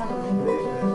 Hallelujah.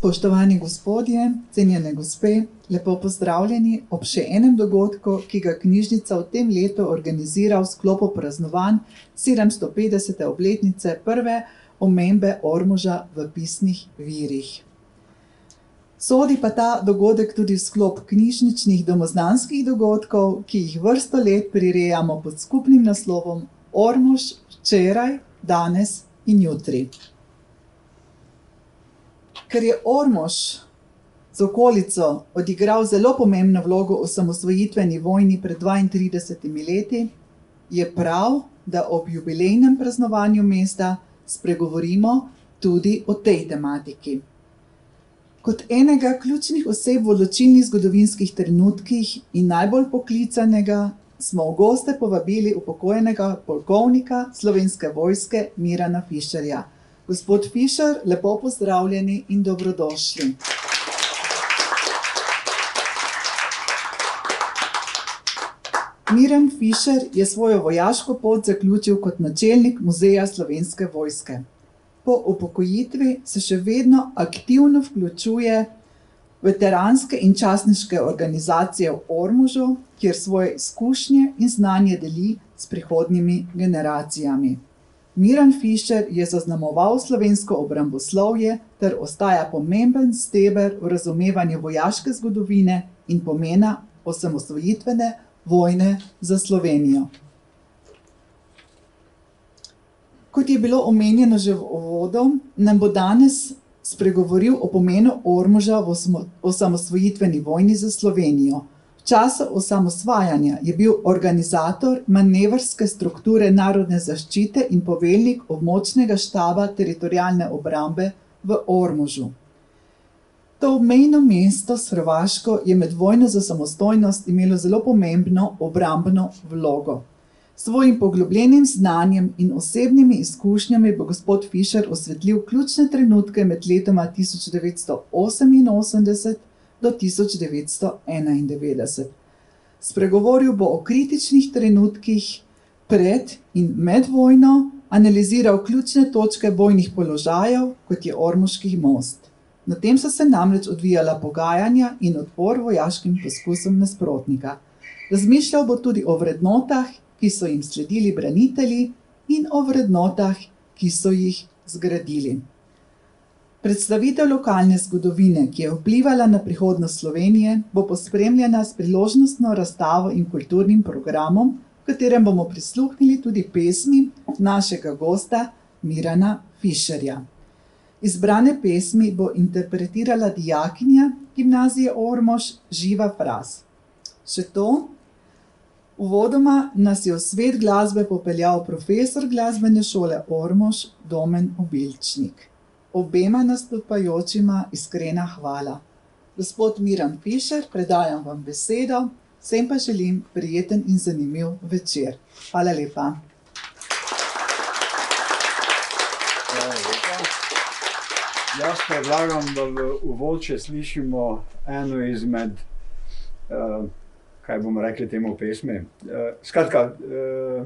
Spoštovani gospodje, cenjene gospe, lepo pozdravljeni ob še enem dogodku, ki ga knjižnica v tem letu organizira v sklopu praznovanj sedemstopetdesete obletnice prve omembe Ormoža v pisnih virih. Sodi pa ta dogodek tudi v sklop knjižničnih domoznanskih dogodkov, ki jih vrsto let prirejamo pod skupnim naslovom Ormož včeraj, danes in jutri. Ker je Ormož z okolico odigral zelo pomembno vlogo v osamosvojitveni vojni pred dvaintridesetimi leti, je prav, da ob jubilejnem praznovanju mesta spregovorimo tudi o tej tematiki. Kot enega ključnih oseb v odločilnih zgodovinskih trenutkih in najbolj poklicanega smo v goste povabili upokojenega polkovnika Slovenske vojske, Mirana Fišerja. Gospod Fišer, lepo pozdravljeni in dobrodošli. Miran Fišer je svojo vojaško pot zaključil kot načelnik Muzeja Slovenske vojske. Po upokojitvi se še vedno aktivno vključuje veteranske in častniške organizacije v Ormožu, kjer svoje izkušnje in znanje deli s prihodnjimi generacijami. Miran Fišer je zaznamoval slovensko obramboslovje ter ostaja pomemben steber v razumevanju vojaške zgodovine in pomena osamosvojitvene vojne za Slovenijo. Kot je bilo omenjeno že v uvodu, nam bo danes spregovoril o pomenu Ormoža v osamosvojitveni vojni za Slovenijo. V času osamosvajanja je bil organizator manevrske strukture narodne zaščite in poveljnik območnega štaba Teritorialne obrambe v Ormožu. To obmejno mesto s Hrvaško je med vojno za samostojnost imelo zelo pomembno obrambno vlogo. S svojim poglobljenim znanjem in osebnimi izkušnjami bo gospod Fišer osvetlil ključne trenutke med letoma tisoč devetsto oseminosemdeset do tisoč devetsto enaindevetdeset. Spregovoril bo o kritičnih trenutkih pred in med vojno analiziral ključne točke bojnih položajev, kot je Ormoški most. Na tem so se namreč odvijala pogajanja in odpor vojaškim poskusom nasprotnika. Razmišljal bo tudi o vrednotah, ki so jim sledili branitelji, in o vrednotah, ki so jih zgradili. Predstavitev lokalne zgodovine, ki je vplivala na prihodnost Slovenije, bo pospremljena s priložnostno razstavo in kulturnim programom, v katerem bomo prisluhnili tudi pesmi našega gosta Mirana Fišerja. Izbrane pesmi bo interpretirala dijakinja gimnazije Ormož Živa Fras. Še to, uvodoma nas je v svet glasbe popeljal profesor Glasbene šole Ormož Domen Obilčnik. Obema nastopajočima iskrena hvala. Gospod Miran Fišer, predajam vam besedo, vsem pa želim prijeten in zanimiv večer. Hvala lepa. Hvala lepa. Jaz predlagam, da v uvod še slišimo eno izmed, uh, kaj bomo rekli temu pesmi. Uh, skratka, uh,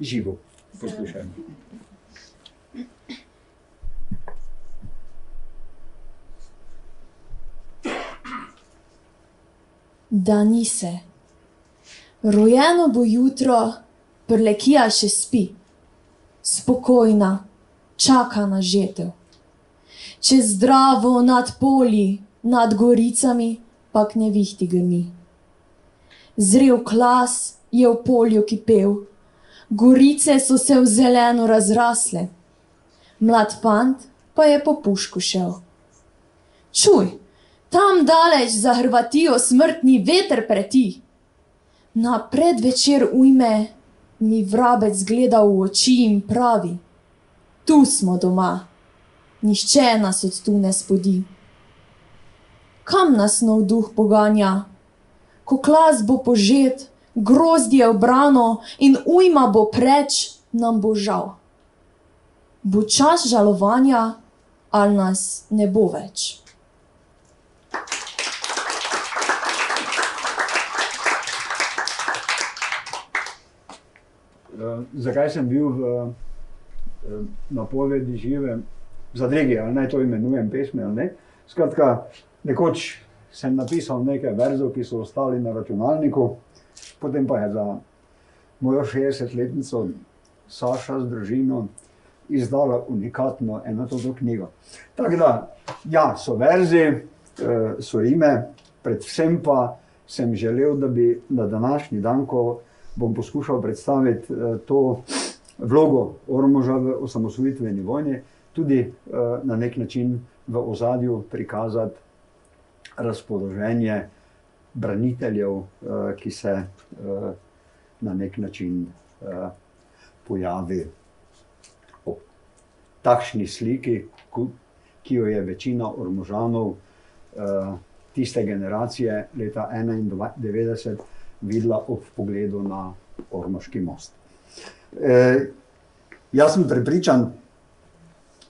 živo poslušajmo. Da ni se. Rojeno bo jutro, prlekija še spi, spokojna, čaka na žetev. Čez zdravo nad poli, nad goricami, pa k nevihti grmi. Zrev klas je v polju kipel, gorice so se v zeleno razrasle, mlad fant pa je po pušku šel. Čuj! Tam daleč za Hrvatijo smrtni veter preti. Na predvečer ujme mi vrabec gleda v oči in pravi: Tu smo doma, nišče nas od tu ne spodi. Kam nas nov duh poganja? Ko klas bo požet, grozdje obrano in ujma bo preč, nam bo žal. Bo čas žalovanja, ali nas ne bo več. Uh, zakaj sem bil v uh, napovedi žive, zadregi, ali naj to imenujem pesmi ali ne. Skratka, nekoč sem napisal nekaj verzov, ki so ostali na računalniku, potem pa je za mojo 60-letnico Saša z družino izdala unikatno enotovno knjigo. Tako da, ja, so verzi, uh, so ime, predvsem pa sem želel, da bi na današnji dan, ko bom poskušal predstaviti uh, to vlogo Ormoža v osamosvojitveni vojni, tudi uh, na nek način v ozadju prikazati razpoloženje braniteljev, uh, ki se na nek način pojavi ob takšni sliki, ki jo je večina Ormožanov tiste generacije leta 1991 videla ob pogledu na Ormoški most. E, jaz sem prepričan,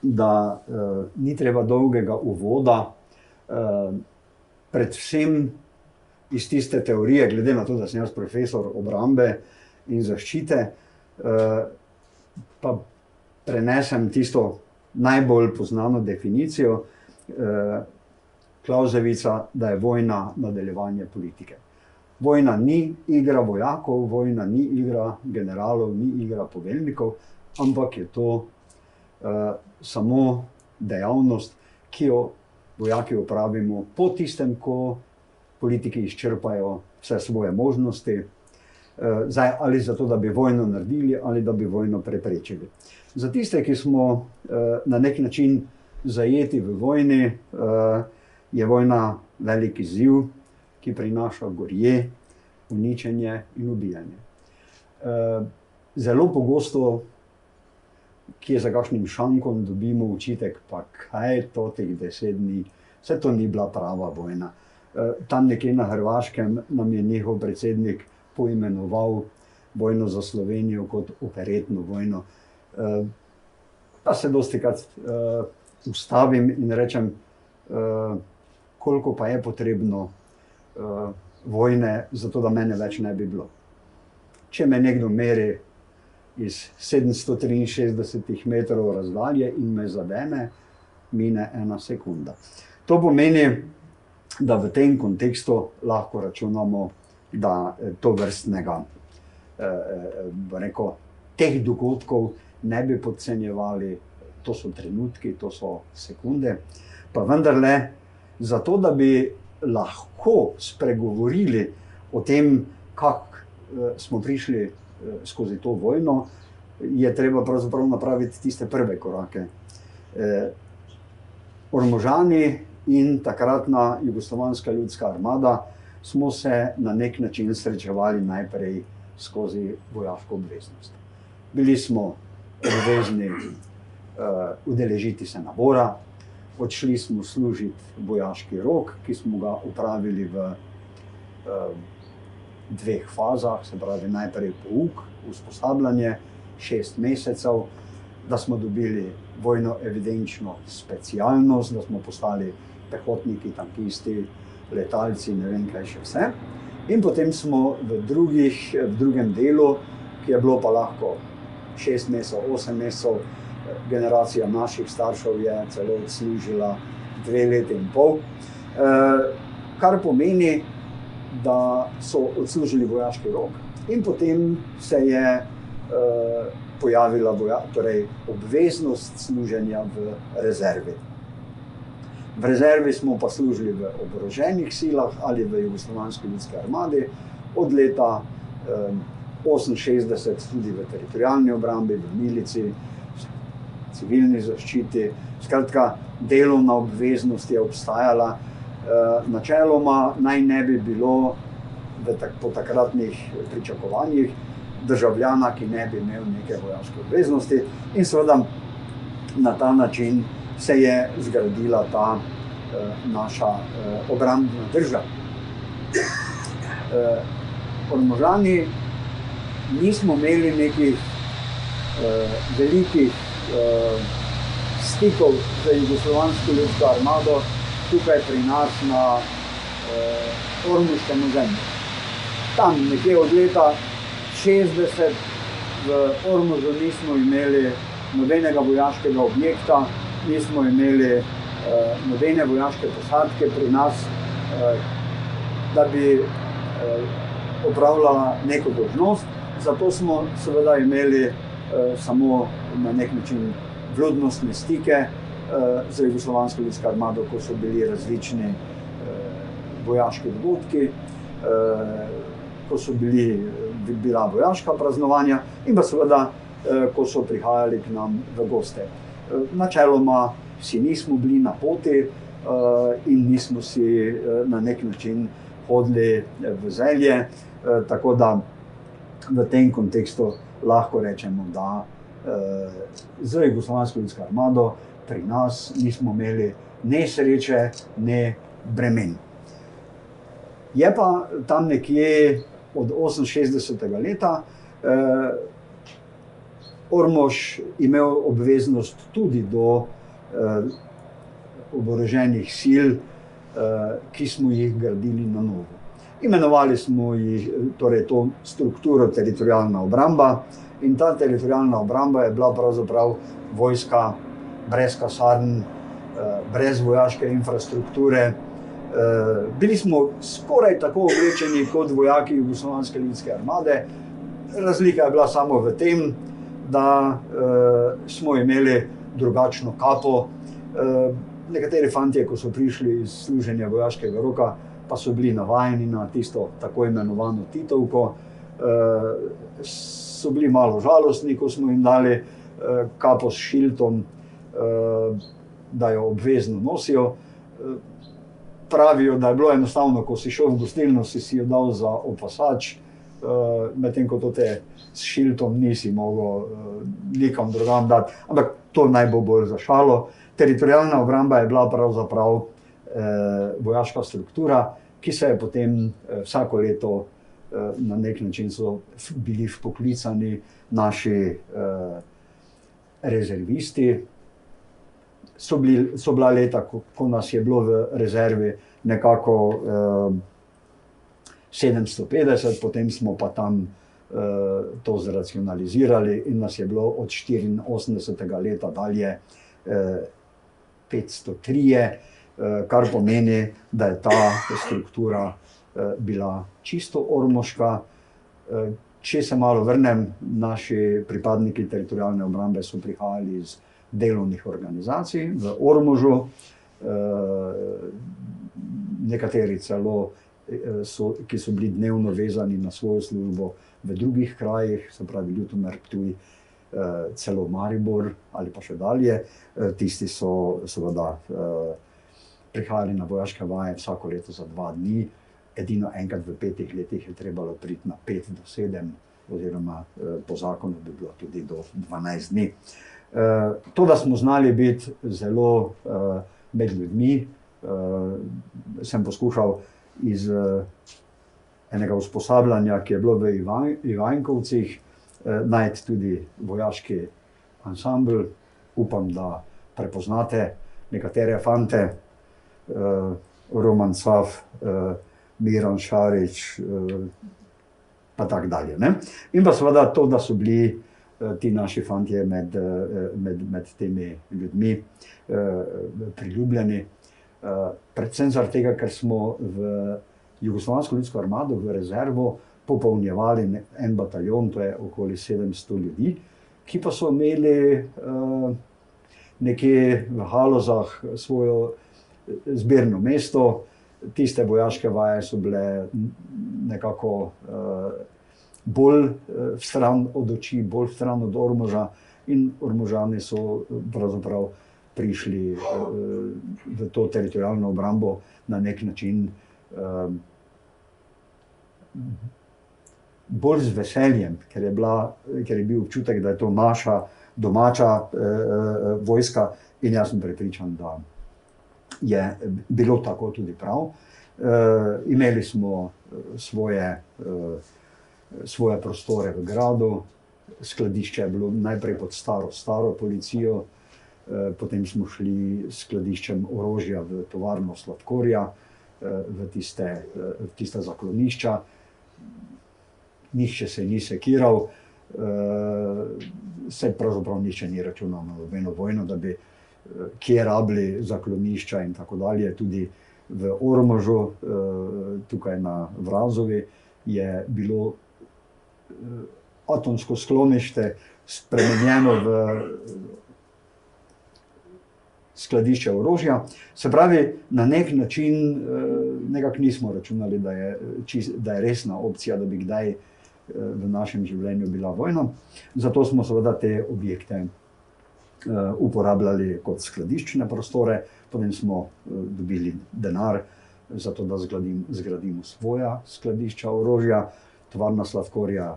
da e, ni treba dolgega uvoda, e, predvsem iz tiste teorije, glede na to, da sem jaz profesor obrambe in zaščite, e, pa prenesem tisto najbolj znano definicijo. E, Klauzevica, da je vojna nadaljevanje politike. Vojna ni igra vojakov, vojna ni igra generalov, ni igra poveljnikov, ampak je to uh, samo dejavnost, ki jo vojaki upravimo po tistem, ko politiki izčrpajo vse svoje možnosti, uh, zdaj, ali zato, da bi vojno naredili, ali da bi vojno preprečili. Za tiste, ki smo uh, na nek način zajeti v vojni, uh, je vojna velik izziv ki prinaša gorje, uničenje in ubijanje. Eh, zelo pogosto, ki je za kakšnim šankom, dobimo učitek, pa kaj je to teh deset dni, vse to ni bila prava vojna. Eh, tam nekje na Hrvaškem nam je njihov predsednik poimenoval vojno za Slovenijo kot operetno vojno. Eh, pa se dosti krat ustavim in rečem, koliko pa je potrebno vojne, zato da mene več ne bi bilo. Če me nekdo meri iz 763 metrov razdalje in me zadene, mine ena sekunda. To pomeni, da v tem kontekstu lahko računamo, da eh, to vrstnega, eh, eh, rekel, teh dogodkov ne bi podcenjevali, to so trenutki, to so sekunde. Pa vendarle, zato da bi lahko spregovorili o tem, kako smo prišli skozi to vojno, je treba pravzaprav napraviti tiste prve korake. Ormožani in takratna jugoslovanska ljudska armada smo se na nek način srečevali najprej skozi vojaško obveznost. Bili smo obvezni uh, udeležiti se nabora, odšli smo služiti vojaški rok, ki smo ga upravili v uh, dveh fazah, se pravi najprej pouk, usposabljanje, šest mesecev, da smo dobili vojno evidenčno specialnost, da smo postali pehotniki, tankisti, letalci, ne vem kaj še vse. In potem smo v, drugih, v drugem delu, ki je bilo pa lahko šest mesecev, osem mesecev, generacija naših staršev je celo odslužila dve leti in pol, eh, kar pomeni, da so odslužili vojaški rok, in potem se je eh, pojavila voja, torej obveznost služenja v rezervi. V rezervi smo pa služili v oboroženih silah ali v Jugoslovanski ljudski armadi, od leta eh, 68 tudi v teritorijalni obrambi, v milici, civilni zaščiti. Skratka, delovna obveznost je obstajala. Eh, načeloma naj ne bi bilo tak, po takratnih pričakovanjih državljana, ki ne bi imel neke vojaške obveznosti, in seveda na ta način se je zgradila ta eh, naša eh, obrambna država. Eh, Ormožani nismo imeli nekih eh, velikih stikov z Jugoslovansko ljudsko armado tukaj pri nas na eh, Ormuškem ozemlju. Tam nekje od leta 60 v Ormužu nismo imeli nobenega vojaškega objekta, nismo imeli uh, nobene vojaške posadke pri nas, uh, da bi uh, opravljala neko dožnost. Zato smo seveda imeli uh, samo na nek način vlodnostne stike uh, z Jugoslovansko ljudsko armado, ko so bili različni uh, vojaški dogodki, ko so bili, bila vojaška praznovanja in pa seveda, ko so prihajali k nam v goste. Načeloma si nismo bili na poti in nismo si na nek način hodili v zelje. Tako da v tem kontekstu lahko rečemo, da uh, z Jugoslovansko ljudsko armado pri nas nismo imeli ne sreče, ne bremen. Je pa tam nekje od 68. leta. Uh, Ormož imel obveznost tudi do eh, oboroženih sil, eh, ki smo jih gradili na novo. Imenovali smo jih torej to strukturo teritorijalna obramba in ta teritorijalna obramba je bila pravzaprav vojska brez kasarn, eh, brez vojaške infrastrukture. Eh, bili smo skoraj tako oblečeni kot vojaki Jugoslovanske ljudske armade, razlika je bila samo v tem, da uh, smo imeli drugačno kapo. Nekateri fanti, ko so prišli iz služenja vojaškega roka, pa so bili navajeni na tisto tako imenovano Titovko, uh, so bili malo žalostni, ko smo jim dali uh, kapo s šiltom, uh, da jo obvezno nosijo. Pravijo, da je bilo enostavno, ko si šel v gostilno, si, si jo dal za opasač, medtem ko to te s šiltom nisi mogel nikom drugam dati. Ampak to naj bo bolj za šalo. Teritorijalna obramba je bila pravzaprav vojaška struktura, ki se je potem uh, vsako leto uh, na nek način bili poklicani naši uh, rezervisti. So, bili, so bila leta, ko, ko nas je bilo v rezervi nekako uh, 750, potem smo pa tam to zracionalizirali in nas je bilo od 84. leta dalje uh, 503, uh, kar pomeni, da je ta struktura uh, bila čisto ormoška. Uh, če se malo vrnem, naši pripadniki teritorijalne obrambe so prihajali iz delovnih organizacij v Ormožu, nekateri celo. So, ki so bili dnevno vezani na svojo službo, v drugih krajih, se pravi, Ptuj, eh, celo Maribor ali pa še dalje. Eh, tisti so seveda eh, prihajali na vojaške vaje vsako leto za dva dni, edino enkrat v petih letih je trebalo priti na pet do sedem, oziroma po zakonu bi bilo tudi do dvanajst dni. To, da smo znali biti zelo med ljudmi, sem poskušal iz enega usposabljanja, ki je bilo v Ivankovcih, eh, najti tudi vojaški ansambl. Upam, da prepoznate nekatere fante, eh, Roman Sav, eh, Miran Šarič, eh, pa tako dalje. Ne? In pa seveda to, da so bili eh, ti naši fanti med, eh, med, med temi ljudmi eh, priljubljeni. Eh, predvsem zaradi tega, ker smo v Jugoslavijsko ljudsko armado v rezervo popolnjevali en bataljon, to je okoli 700 ljudi, ki pa so imeli nekje v Halozah svojo eh, zbirno mesto. Tiste vojaške vaje so bile nekako uh, bolj uh, stran od oči, bolj stran od Ormoža, in Ormožani so pravzaprav prišli uh, v to teritorijalno obrambo na nek način. Uh, bolj z veseljem, ker je, bila, ker je bil občutek, da je to naša domača eh, eh, vojska, in jaz sem prepričan, da je bilo tako tudi prav. Eh, imeli smo eh, svoje, eh, svoje prostore v gradu, skladišče je bilo najprej pod staro, staro policijo. Potem smo šli s skladiščem orožja v tovarno Sladkorja, v tiste, v tiste zaklonišča, nihče se ni sekiral, uh, se pravzaprav nihče ni računal na nobeno vojno, da bi kje rabili zaklonišča in tako dalje. Tudi v Ormožu, uh, tukaj na Vrazovi, je bilo uh, atomsko sklonišče spremenjeno v skladišče orožja. Se pravi, na nek način eh, nekako nismo računali, da je, da je resna opcija, da bi kdaj eh, v našem življenju bila vojna. Zato smo seveda te objekte eh, uporabljali kot skladiščne prostore, potem smo dobili denar za to, da zgradim, zgradimo svoja skladišča orožja. Tovarna Slavkorja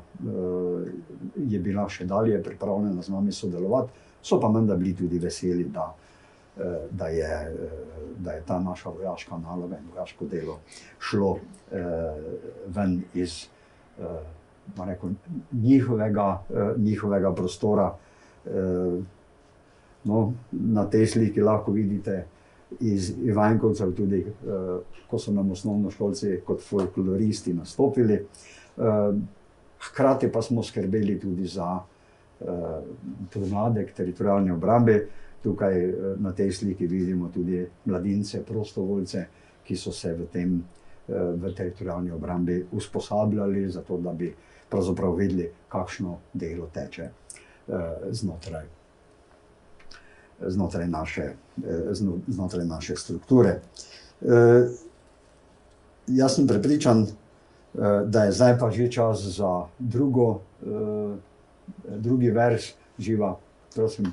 je bila še dalje pripravljena z nami sodelovati, so pa menda bili tudi veseli, da Eh, da je, eh, da je ta naša vojaška naloga in vojaško delo šlo eh, ven iz rekel, njihovega, njihovega prostora. No, na tej sliki lahko vidite iz Ivankovcev, tudi ko so nam osnovno šolci kot folkloristi nastopili. Hkrati pa smo skrbeli tudi za podmladek teritorijalne obrambe, Tukaj eh, na tej sliki vidimo tudi mladince, prostovoljce, ki so se v tem eh, v teritorijalni obrambi usposabljali, zato da bi pravzaprav vedeli, kakšno delo teče eh, znotraj, znotraj, naše, znotraj naše strukture. Jaz sem prepričan, da je zdaj pa že čas za drugo, drugi vers živa. Prosim.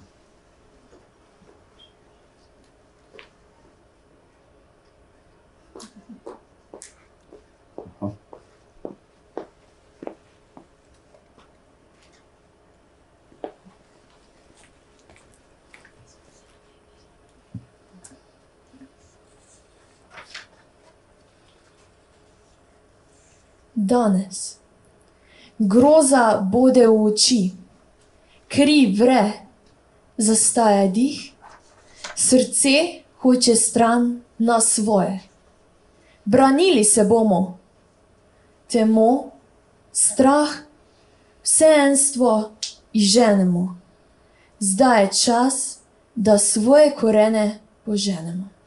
Danes. Groza bode v oči, kri vre, zastaja dih, srce hoče stran na svoje. Branili se bomo, temo, strah vseenstvo izženemo. Zdaj je čas, da svoje korene poženemo.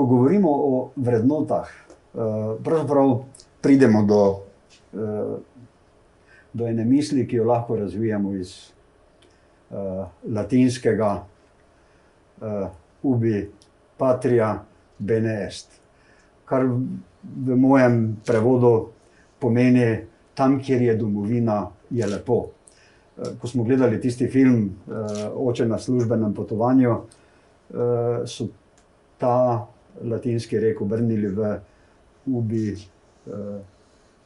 Ko govorimo o vrednotah, eh, pravzaprav pridemo do, eh, do ene misli, ki jo lahko razvijamo iz uh, latinskega ubi patria bene est, kar v mojem prevodu pomeni tam, kjer je domovina, je lepo. Ko smo gledali tisti film Oče na službenem potovanju, so ta latinski rek obrnili v ubi, uh,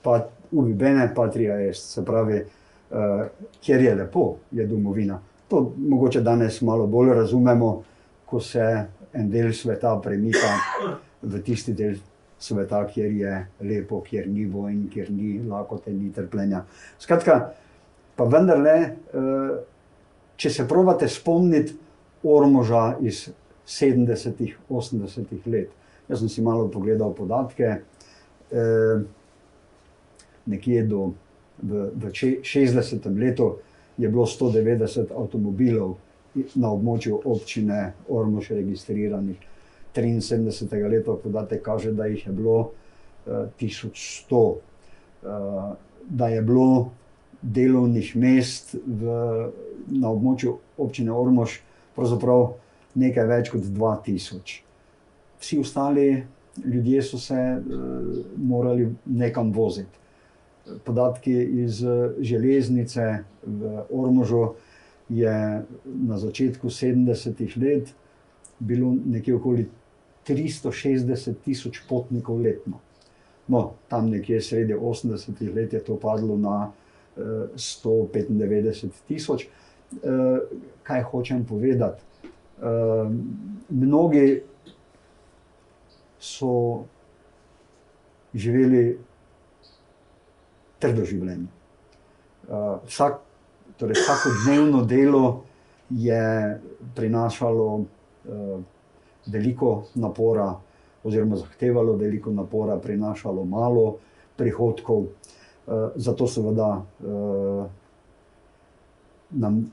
pat, ubi bene patria est, se pravi, uh, kjer je lepo, je domovina. To mogoče danes malo bolj razumemo, ko se en del sveta premika v tisti del sveta, kjer je lepo, kjer ni vojn, kjer ni lakote, ni trpljenja. Skratka, pa vendarle, eh, če se provate spomniti Ormoža iz 70-ih, 80-ih let. Jaz sem si malo pogledal podatke, eh, nekje do v, v 60. letu je bilo 190 avtomobilov na območju občine Ormož registriranih. 73. leta podatek kaže, da jih je bilo uh, 1100, uh, da je bilo delovnih mest v, na območju občine Ormož pravzaprav nekaj več kot 2000. Vsi ostali ljudje so se uh, morali nekam voziti podatki iz eh, železnice v Ormožu, je na začetku 70-ih let bilo nekje okoli 360 tisoč potnikov letno. No, tam nekje sredi 80-ih let je to padlo na uh, 195 tisoč. Uh, kaj hočem povedati? Uh, mnogi so živeli trdo življenje. Uh, vsak, torej vsakodnevno delo je prinašalo uh, veliko napora, oziroma zahtevalo veliko napora, prinašalo malo prihodkov. Uh, zato, seveda, uh, nam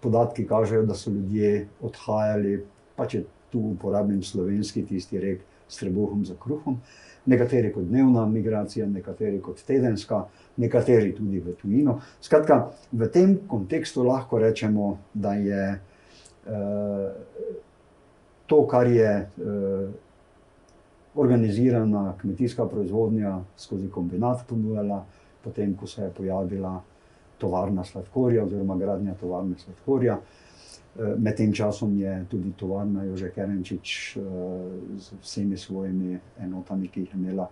podatki kažejo, da so ljudje odhajali, pa če tu uporabim slovenski tisti rek, s trebuhom za kruhom. Uh, nekateri kot dnevna migracija, nekateri kot tedenska, nekateri tudi v tujino. Skratka, v tem kontekstu lahko rečemo, da je eh, to, kar je eh, organizirana kmetijska proizvodnja skozi kombinat ponujala, potem, ko se je pojavila tovarna sladkorja oziroma gradnja tovarne sladkorja. Eh, med tem časom je tudi tovarna Jože Kerenčič eh, z vsemi svojimi enotami, ki jih je imela,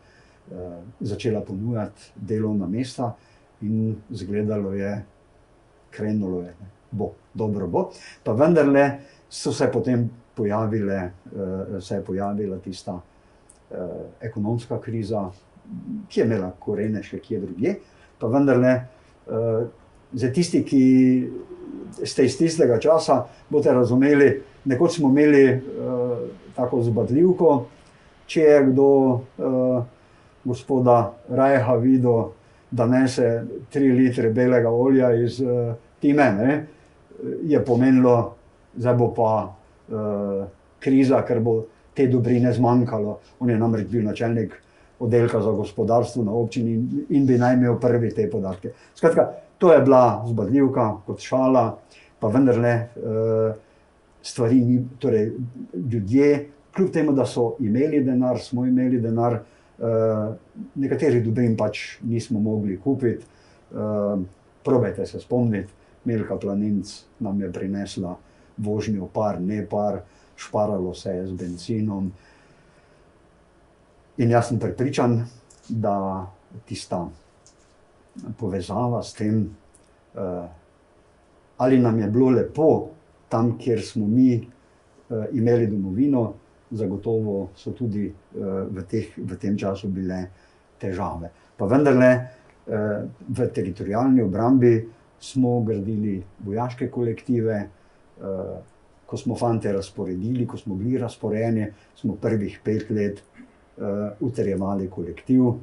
eh, začela ponujati delovna mesta in zgledalo je, krenulo je, bo, dobro bo. Pa vendarle so se potem pojavile, se je pojavila tista ekonomska kriza, ki je imela korene še kje drugje, pa vendarle za tisti, ki ste iz tistega časa, boste razumeli, nekoč smo imeli uh, tako zbadljivko, če je kdo uh, gospoda Rajha videl, da nese tri litre belega olja iz uh, time, ne, je pomenilo, da bo pa uh, kriza, ker bo te dobrine zmanjkalo. On je namreč bil načelnik oddelka za gospodarstvo na občini in, in bi naj imel prvi te podatke. Skratka, To je bila zbadljivka, kot šala, pa vendarle uh, stvari ni, torej ljudje, kljub temu, da so imeli denar, smo imeli denar, uh, nekateri dobrin pač nismo mogli kupiti. Uh, probajte se spomniti, Melka Planinc nam je prinesla vožnjo par, ne par, šparalo se je z benzinom. In jaz sem prepričan, da tista povezava s tem, uh, ali nam je bilo lepo tam, kjer smo mi uh, imeli domovino, zagotovo so tudi uh, v, teh, v tem času bile težave. Pa vendarle uh, v teritorijalni obrambi smo gradili vojaške kolektive, uh, ko smo fante razporedili, ko smo bili razporejeni, smo prvih pet let uh, utrjevali kolektiv,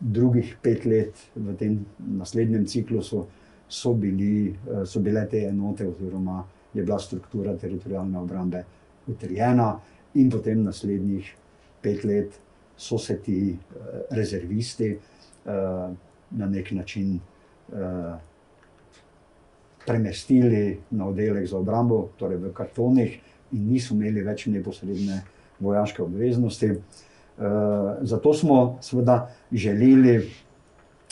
drugih pet let v tem naslednjem ciklusu so, bili, uh, so bile te enote, oziroma je bila struktura teritorijalne obrambe utrjena, in potem naslednjih pet let so se ti uh, rezervisti uh, na nek način. Premestili na oddelek za obrambo, torej v kartonih, in niso imeli več neposredne vojaške obveznosti. Uh, zato smo seveda želeli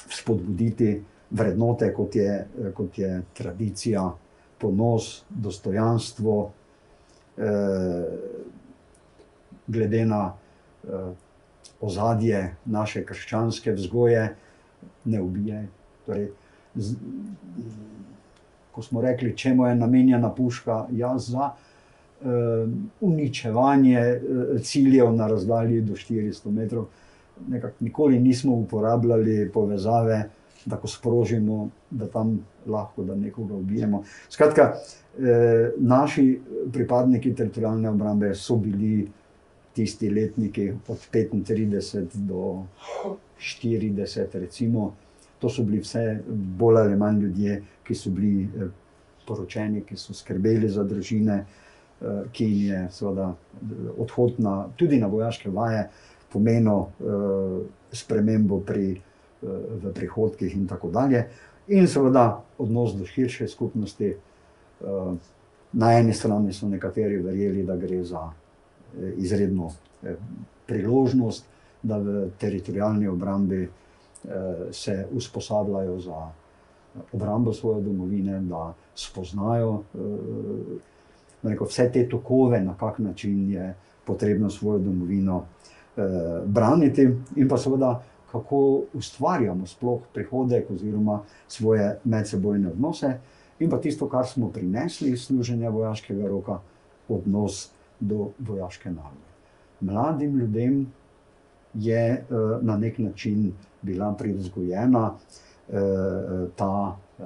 spodbuditi vrednote, kot je, kot je tradicija, ponos, dostojanstvo, uh, glede na uh, ozadje naše krščanske vzgoje, ne ubijaj. Torej, z, ko smo rekli, čemu je namenjena puška, ja, za uničevanje uh, ciljev na razdalji do 400 metrov. Nekak, nikoli nismo uporabljali povezave, da ko sprožimo, da tam lahko da nekoga ubijemo. Skratka, eh, naši pripadniki teritorijalne obrambe so bili tisti letniki od 35 do 40, recimo. To so bili vse bolj ali manj ljudje, ki so bili eh, poročeni, ki so skrbeli za družine, eh, ki jim je seveda odhod na, tudi na vojaške vaje pomenil eh, spremembo pri, v prihodkih in tako dalje. In seveda odnos do širše skupnosti. Na eni strani so nekateri verjeli, da gre za izredno priložnost, da v teritorijalni obrambi se usposabljajo za obrambo svoje domovine, da spoznajo eh, rekel, vse te tokove, na kak način je potrebno svojo domovino eh, braniti, in pa seveda, kako ustvarjamo sploh prihodek oziroma svoje medsebojne odnose, in pa tisto, kar smo prinesli iz služenja vojaškega roka, odnos do vojaške naloge. Mladim ljudem je eh, na nek način bila privzgojena eh, ta eh,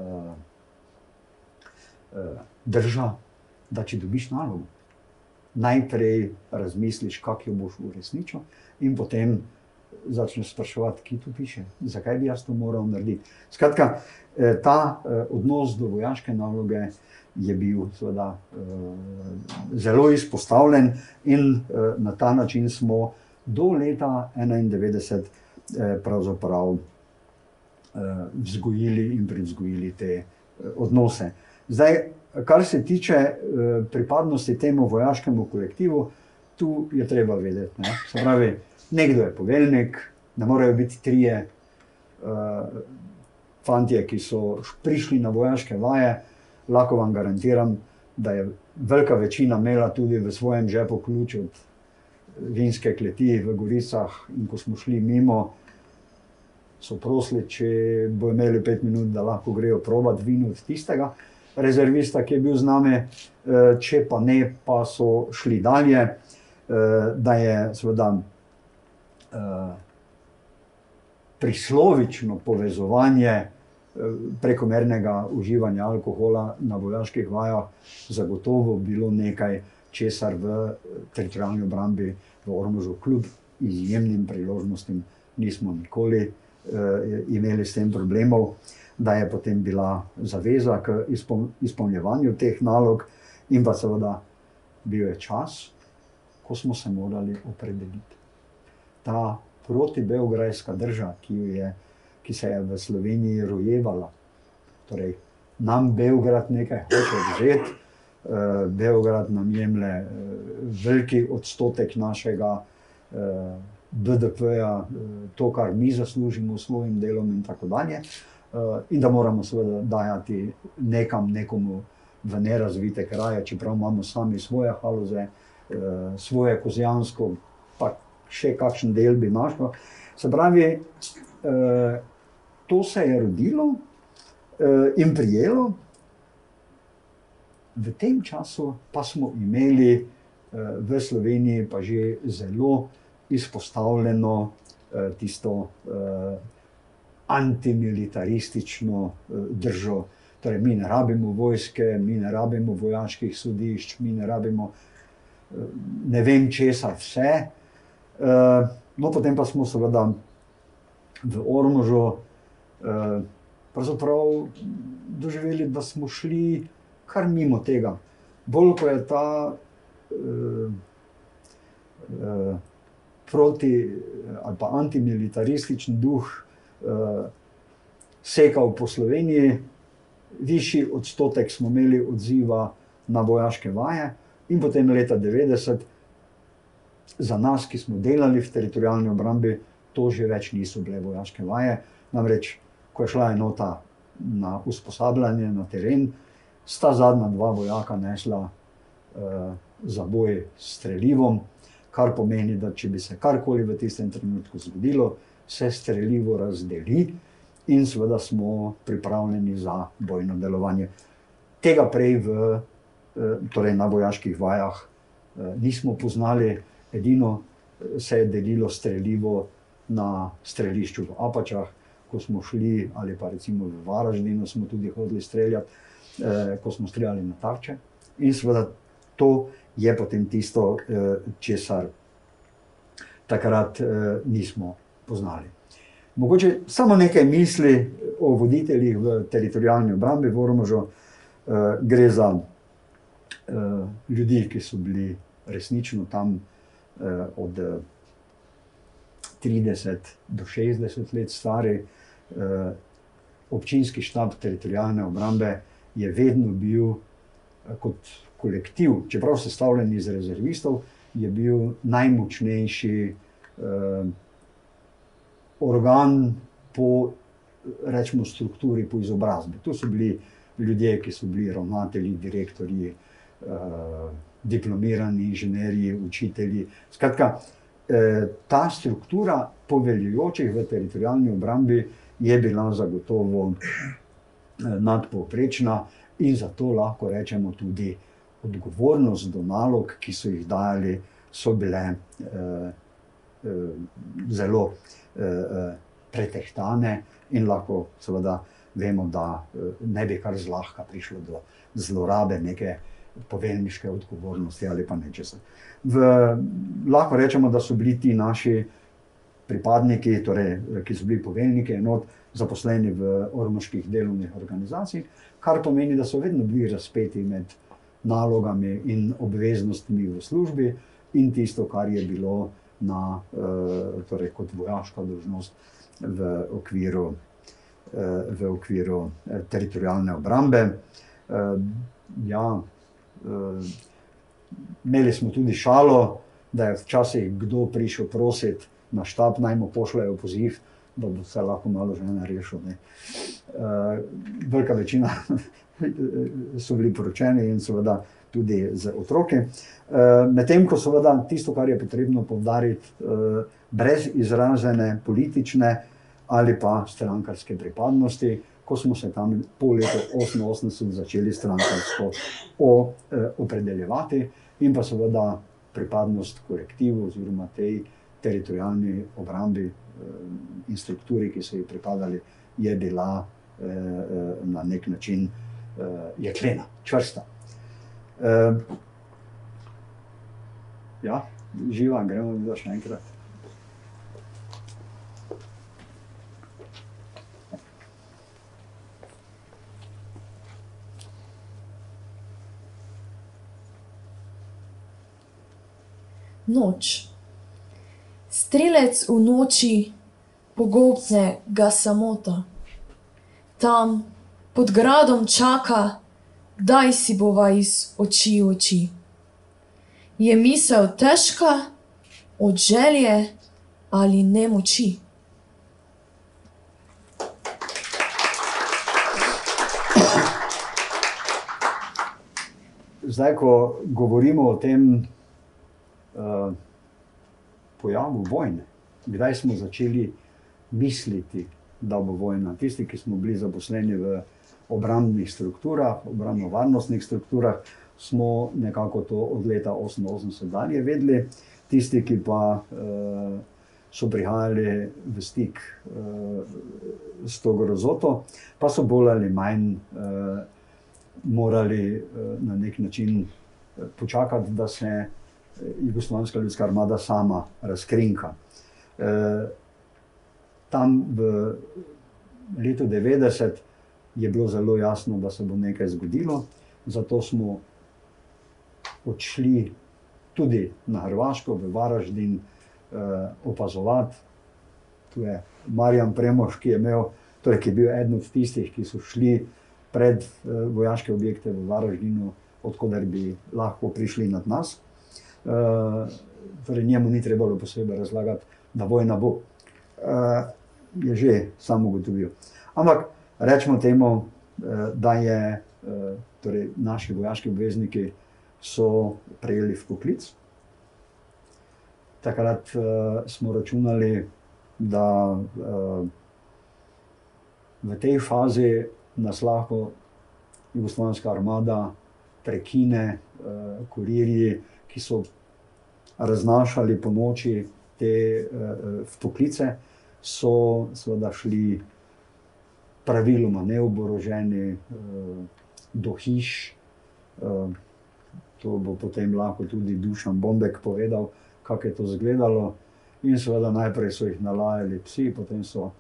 drža, da če dobiš nalogo, najprej razmisliš, kako jo boš uresničil, in potem začneš spraševati, kje to piše, zakaj bi jaz to moral narediti. Skratka, ta odnos do vojaške naloge. Je bil seveda, zelo izpostavljen, in na ta način smo do leta 1991 eh, pravzaprav eh, vzgojili in privzgojili te eh, odnose. Zdaj, kar se tiče pripadnosti temu vojaškemu kolektivu, tu je treba vedeti. Ne? Se pravi, nekdo je poveljnik, ne morejo biti trije fantje, ki so prišli na vojaške vaje. Lahko vam garantiram, da je velika večina imela tudi v svojem žepu ključ od vinske kleti v Goricah, in ko smo šli mimo, so prosili, če bo imeli pet minut, da lahko grejo provat vino od tistega rezervista, ki je bil z nami, eh, če pa ne, pa so šli dalje, eh, da je seveda eh, prislovično povezovanje prekomernega uživanja alkohola na vojaških vajah zagotovo bilo nekaj, česar v teritorijalni obrambi v Ormužu, kljub izjemnim priložnostim, nismo nikoli uh, imeli s tem problemov, da je potem bila zaveza k izpol, izpolnjevanju teh nalog, in pa seveda bil je čas, ko smo se morali opredeliti. Ta protibeograjska država, ki, ki se je v Sloveniji rojevala, torej nam Beograd nekaj hoče vzeti. Eh, Beograd nam jemlje eh, veliki odstotek našega eh, BDP-ja, to, kar mi zaslužimo s svojim delom, in tako dalje. In da moramo seveda dajati nekam, nekomu v nerazvite kraje, čeprav imamo sami svoje haloze, svoje kozijansko, pa še kakšen del bi našlo. Se pravi, to se je rodilo in prijelo. V tem času pa smo imeli v Sloveniji pa že zelo izpostavljeno tisto uh, antimilitaristično uh, držo, Torej, mi ne rabimo vojske, mi ne rabimo vojaških sodišč, mi ne rabimo eh, ne vem česa vse. Eh, no, potem pa smo seveda v Ormužu eh, pravzaprav doživeli, da smo šli kar mimo tega. Bolj ko je ta eh, eh, proti ali pa antimilitaristični duh eh, sekal po Sloveniji, višji odstotek smo imeli odziva na vojaške vaje, in potem leta 90, za nas, ki smo delali v teritorijalni obrambi, to že več niso bile vojaške vaje. Namreč, ko je šla enota na usposabljanje na teren, sta zadnja dva vojaka nesla uh, za boj s streljivom, kar pomeni, da če bi se karkoli v tistem trenutku zgodilo, se streljivo razdeli in seveda smo pripravljeni za bojno delovanje. Tega prej v, eh, torej na vojaških vajah eh, nismo poznali, edino eh, se je delilo streljivo na strelišču v Apačah, ko smo šli, ali pa recimo v Varaždinu smo tudi hodili streljati, ko smo streljali na tarče. In seveda to je potem tisto, česar takrat nismo poznali. Mogoče samo nekaj misli o voditeljih v teritorijalni obrambi v Ormožu. Uh, gre za uh, ljudi, ki so bili resnično tam uh, od 30 do 60 let stari. Uh, občinski štab teritorijalne obrambe je vedno bil uh, kot kolektiv, čeprav sestavljen iz rezervistov, je bil najmočnejši. Uh, organ po rečemo, strukturi, po izobrazbi. To so bili ljudje, ki so bili ravnatelji, direktorji, eh, diplomirani inženirji, učitelji. Skratka, eh, ta struktura poveljujočih v teritorijalni obrambi je bila zagotovo eh, nadpovprečna in zato lahko rečemo tudi odgovornost do nalog, ki so jih dali, so bile eh, eh, zelo eh, pretehtane, in lahko seveda vemo, da eh, ne bi kar zlahka prišlo do zlorabe neke poveljniške odgovornosti ali pa nečesa. V, lahko rečemo, da so bili ti naši pripadniki, torej, ki so bili poveljniki enot, zaposleni v ormoških delovnih organizacijah, kar pomeni, da so vedno bili razpeti med nalogami in obveznostmi v službi in tisto, kar je bilo na, eh, torej kot vojaška dožnost v okviru, eh, v okviru eh, teritorijalne obrambe. Ja, imeli smo tudi šalo, da je včasih kdo prišel prositi na štab, naj mu pošljajo poziv, da bo se lahko malo že rešil. Ne. Velika večina so bili poročeni in seveda tudi z otroki. Eh, medtem ko seveda tisto, kar je potrebno povdariti, eh, brez izražene politične ali pa strankarske pripadnosti, ko smo se tam po letu 88 začeli strankarsko eh, opredeljevati in pa seveda pripadnost kolektivu oziroma tej teritorijalni obrambi in strukturi, ki so ji pripadali, je bila na nek način jeklena, čvrsta. Uh, ja, živa, gremo mi še enkrat. Noč. Strelec v noči pogobne ga samota. Tam pod gradom čaka kdaj si bova iz oči v oči. Je misel težka od želje ali nemoči? Zdaj, ko govorimo o tem uh, pojavu vojne, kdaj smo začeli misliti, da bo vojna? Tisti, ki smo bili zaposleni v obrambnih strukturah, obrambno-varnostnih strukturah, smo nekako to od leta 1988 dalje vedeli. Tisti, ki pa uh, so prihajali v stik uh, s to grozoto, pa so bolj ali manj uh, morali uh, na nek način počakati, da se Jugoslavijska ljudska armada sama razkrinka. Uh, tam v letu 90 je bilo zelo jasno, da se bo nekaj zgodilo, zato smo odšli tudi na Hrvaško, v Varaždin, eh, opazovati. Tu je Marjan Premož, ki je, imel, torej, ki je bil eden od tistih, ki so šli pred eh, vojaške objekte v Varaždinu, odkuder bi lahko prišli nad nas. Eh, torej, njemu ni trebalo posebej razlagati, da vojna bo. Eh, je že samo ugotovil. Ampak rečemo temu, eh, da je eh, torej, naši vojaški obvezniki so prejeli v poklic. Takrat uh, smo računali, da v tej fazi nas lahko Jugoslavijska armada prekine, kurirji, ki so raznašali po noči te uh, poklice, so seveda šli praviloma neoboroženi uh, do hiš. Uh, to bo potem lahko tudi Dušan Bombek povedal, kako je to izgledalo. In seveda najprej so jih nalajali psi, potem so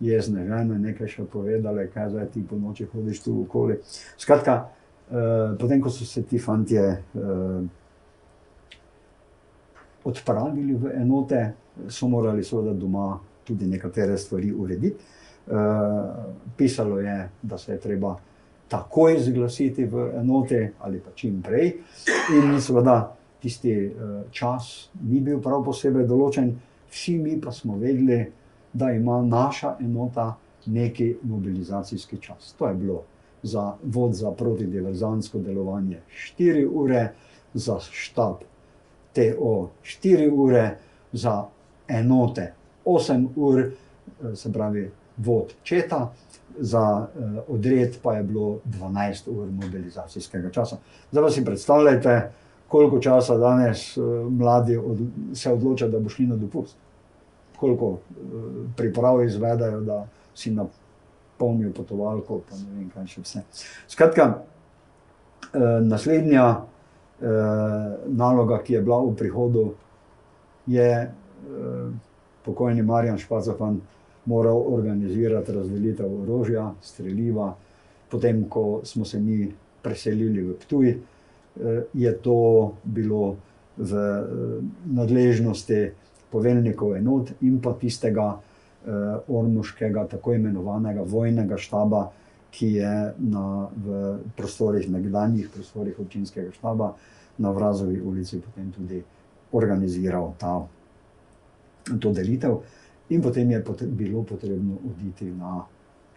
jezne žene nekaj še povedale, kaj zdaj ti po noči hodiš tu okoli. Skratka, eh, potem ko so se ti fantje eh, odpravili v enote, so morali seveda doma tudi nekatere stvari urediti. Eh, pisalo je, da se je treba takoj zglasiti v enote ali pa čim prej. In seveda tisti uh, čas ni bil prav posebej določen, vsi mi pa smo vedeli, da ima naša enota neki mobilizacijski čas. To je bilo za vod za protidiverzansko delovanje 4 ure, za štab TO 4 ure, za enote 8 ur, eh, se pravi vod četa za uh, odred pa je bilo 12 ur mobilizacijskega časa. Zdaj pa si predstavljate, koliko časa danes uh, mladi od, se odločajo, da bo šli na dopust. Koliko uh, priprav izvedajo, da si napolnijo potovalko, pa ne vem, kaj še vse. Skratka, uh, naslednja uh, naloga, ki je bila v prihodu, je uh, pokojni Marjan Špacofan moral organizirati razdelitev orožja, streljiva. Potem, ko smo se mi preselili v Ptuj, eh, je to bilo v eh, nadležnosti poveljnikov enot in pa tistega eh, ormoškega, tako imenovanega vojnega štaba, ki je na, v prostorih, nekdanjih prostorih občinskega štaba na Vrazovi ulici potem tudi organiziral ta, to delitev. In potem je pot bilo potrebno oditi na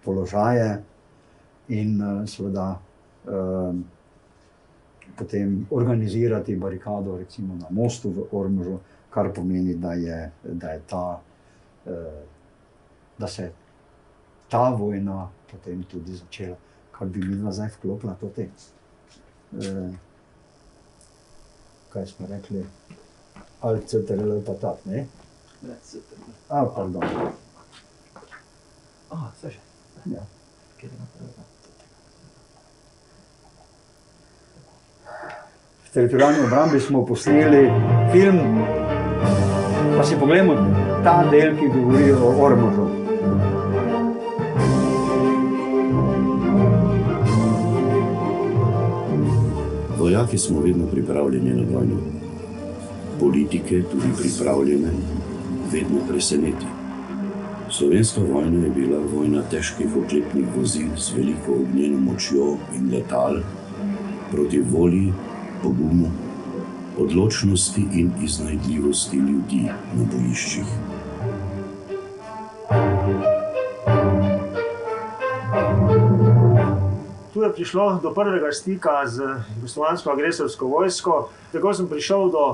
položaje in uh, seveda uh, potem organizirati barikado, recimo na mostu v Ormužu, kar pomeni, da je, da je ta, uh, da se ta vojna potem tudi začela, kar bi mi nazaj vklopila to te. Uh, kaj smo rekli, ali CTRL pa tak, ne? A, pardon. A, sve že. Ja. V teritorijalni obrambi smo posneli film, pa si pogledamo ta del, ki govori o Ormožu. Vojaki smo vedno pripravljeni na vojno. Politike tudi pripravljene vedno preseneti. Slovenska vojna je bila vojna težkih oklepnih vozil z veliko ognjeno močjo in letal proti volji, pogumu, odločnosti in iznajdljivosti ljudi na bojiščih. Tu je prišlo do prvega stika z jugoslovansko agresorsko vojsko, tako sem prišel do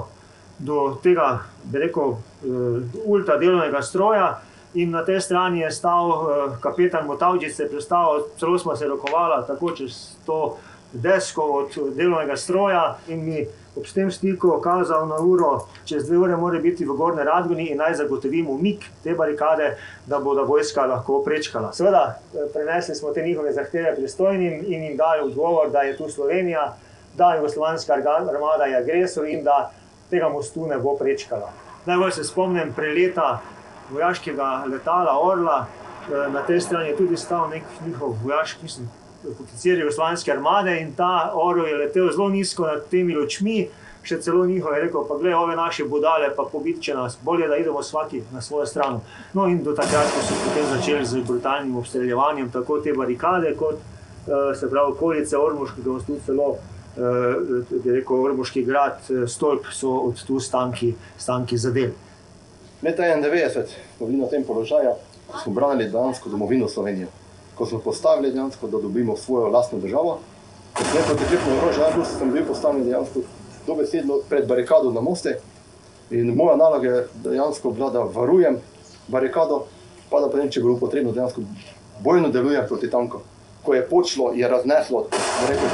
do tega, bi rekel, ultra delovnega stroja. In na tej strani je stal uh, kapetan Motavčič, se je predstavil, celo smo se rokovali tako čez to desko od delovnega stroja in mi ob tem stiku kazal na uro, čez dve ure mora biti v Gorni Radguni in naj zagotovimo umik te barikade, da bo da vojska lahko prečkala. Seveda, eh, prenesli smo te njihove zahteve pristojnim in jim dali odgovor, da je tu Slovenija, da je jugoslovanska armada je agresor in da tega mostu ne bo prečkala. Najbolj se spomnim preleta vojaškega letala Orla, eh, na tej strani je tudi stal nek njihov vojaški, mislim, oficir jugoslovanske armade in ta Orel je letel zelo nizko nad temi očmi, še celo njihov je rekel, pa gledaj, ove naše budale, pa pobitče nas, bolje, da idemo svaki na svojo stran. No in do takrat, so potem začeli z brutalnim obstreljevanjem tako te barikade, kot eh, se pravi okolice Ormoškega mostu, celo eh, rekel, Ormoški grad, eh, stolp so od tu stanki, stanki zadeli. Leta 91 smo bili na tem položaju, ko smo branili dejansko domovino Slovenijo. Ko smo postavili dejansko, da dobimo svojo lastno državo, ne pa teklepno orožje, najbolj sem bil postavljen dejansko dobesedno pred barikado na moste. In moja naloga je dejansko bila, da varujem barikado, pa da potem, če bilo potrebno, dejansko bojno delujem proti tankom. Ko je počlo, je razneslo rekel,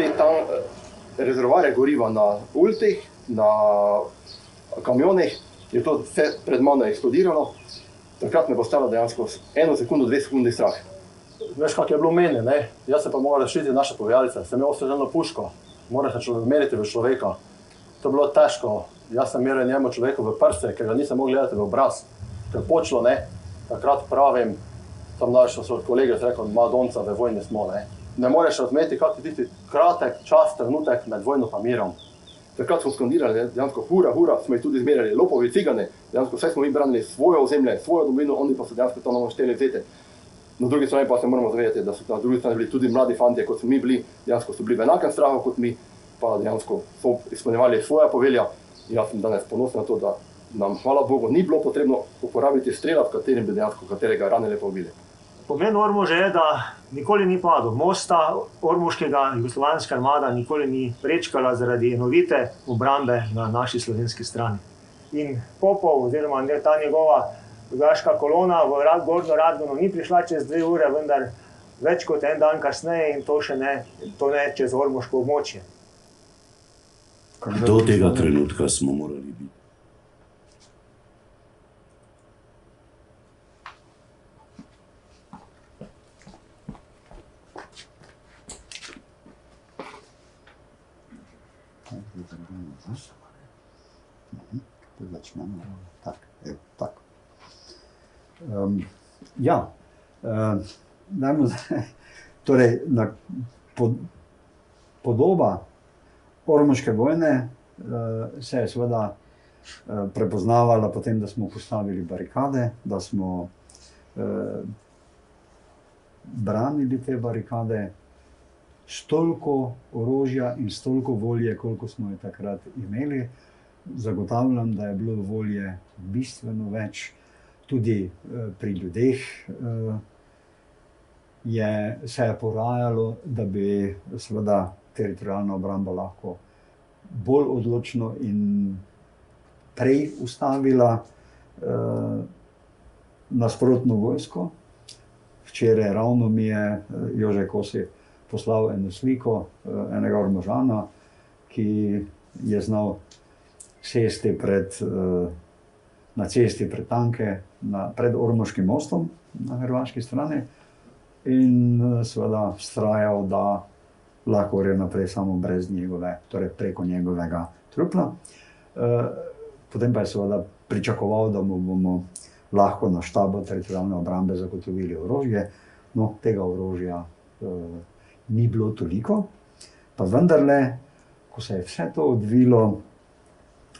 te tam, rezervoarje goriva na ultih, na kamionih, je to vse pred mano eksplodiralo. Takrat me bo stalo dejansko eno sekundo, dve sekundi strah. Veš, kako je bilo meni, ne? jaz se pa moram rešiti naše pogajalce, sem imel ostreljeno puško, moram se meriti v človeka. To je bilo težko, jaz sem meril njemu človeku v prste, ker ga nisem mogel gledati v obraz. Ker počlo, ne, takrat pravim, tam naš so kolegi rekel, Madonca, v vojni smo, ne. Ne moreš razumeti, kak je tisti kratek čas, trenutek med vojno pa mirom. Takrat smo skandirali, dejansko hura, hura, smo jih tudi zmerjali, lopovi, cigane, dejansko vse smo mi branili svojo ozemlje, svojo domovino, oni pa so dejansko to nam šteli vzeti. Na drugi strani pa se moramo zavedati, da so na drugi strani bili tudi mladi fanti, kot smo mi bili, dejansko so bili v enakem strahu kot mi, pa dejansko so izpolnjevali svoje povelja. Jaz sem danes ponosen na to, da nam, hvala Bogu, ni bilo potrebno uporabiti strela, v katerem bi dejansko katerega ranili pa ubili. Pomen Ormoža je, da nikoli ni padel. Mosta Ormoškega jugoslovanska armada nikoli ni prečkala zaradi enovite obrambe na naši slovenski strani. In Popov, oziroma ta njegova vojaška kolona v Gorno Radgono ni prišla čez dve ure, vendar več kot en dan kasneje in to še ne, to ne čez Ormoško območje. Do tega trenutka smo morali biti. Začnemo. Tak, evo, tak. Um, ja, um, dajmo zdaj. Torej, na, pod, podoba Ormoške vojne uh, se je seveda uh, prepoznavala potem, da smo postavili barikade, da smo uh, branili te barikade s toliko orožja in s toliko volje, koliko smo jo takrat imeli. Zagotavljam, da je bilo volje bistveno več, tudi uh, pri ljudeh. Uh, je, se je porajalo, da bi seveda teritorijalna obramba lahko bolj odločno in prej ustavila uh, nasprotno vojsko. Včeraj ravno mi je Jože Kosi poslal eno sliko uh, enega ormožana, ki je znal sesti pred, uh, na cesti pred tanke, na, pred Ormoškim mostom na hrvaški strani in seveda vztrajal, da lahko gre naprej samo brez njegove, torej preko njegovega trupla. Potem pa je seveda pričakoval, da mu bomo lahko na štabu teritorijalne obrambe zagotovili orožje. No, tega orožja eh, ni bilo toliko, pa vendarle, ko se je vse to odvilo,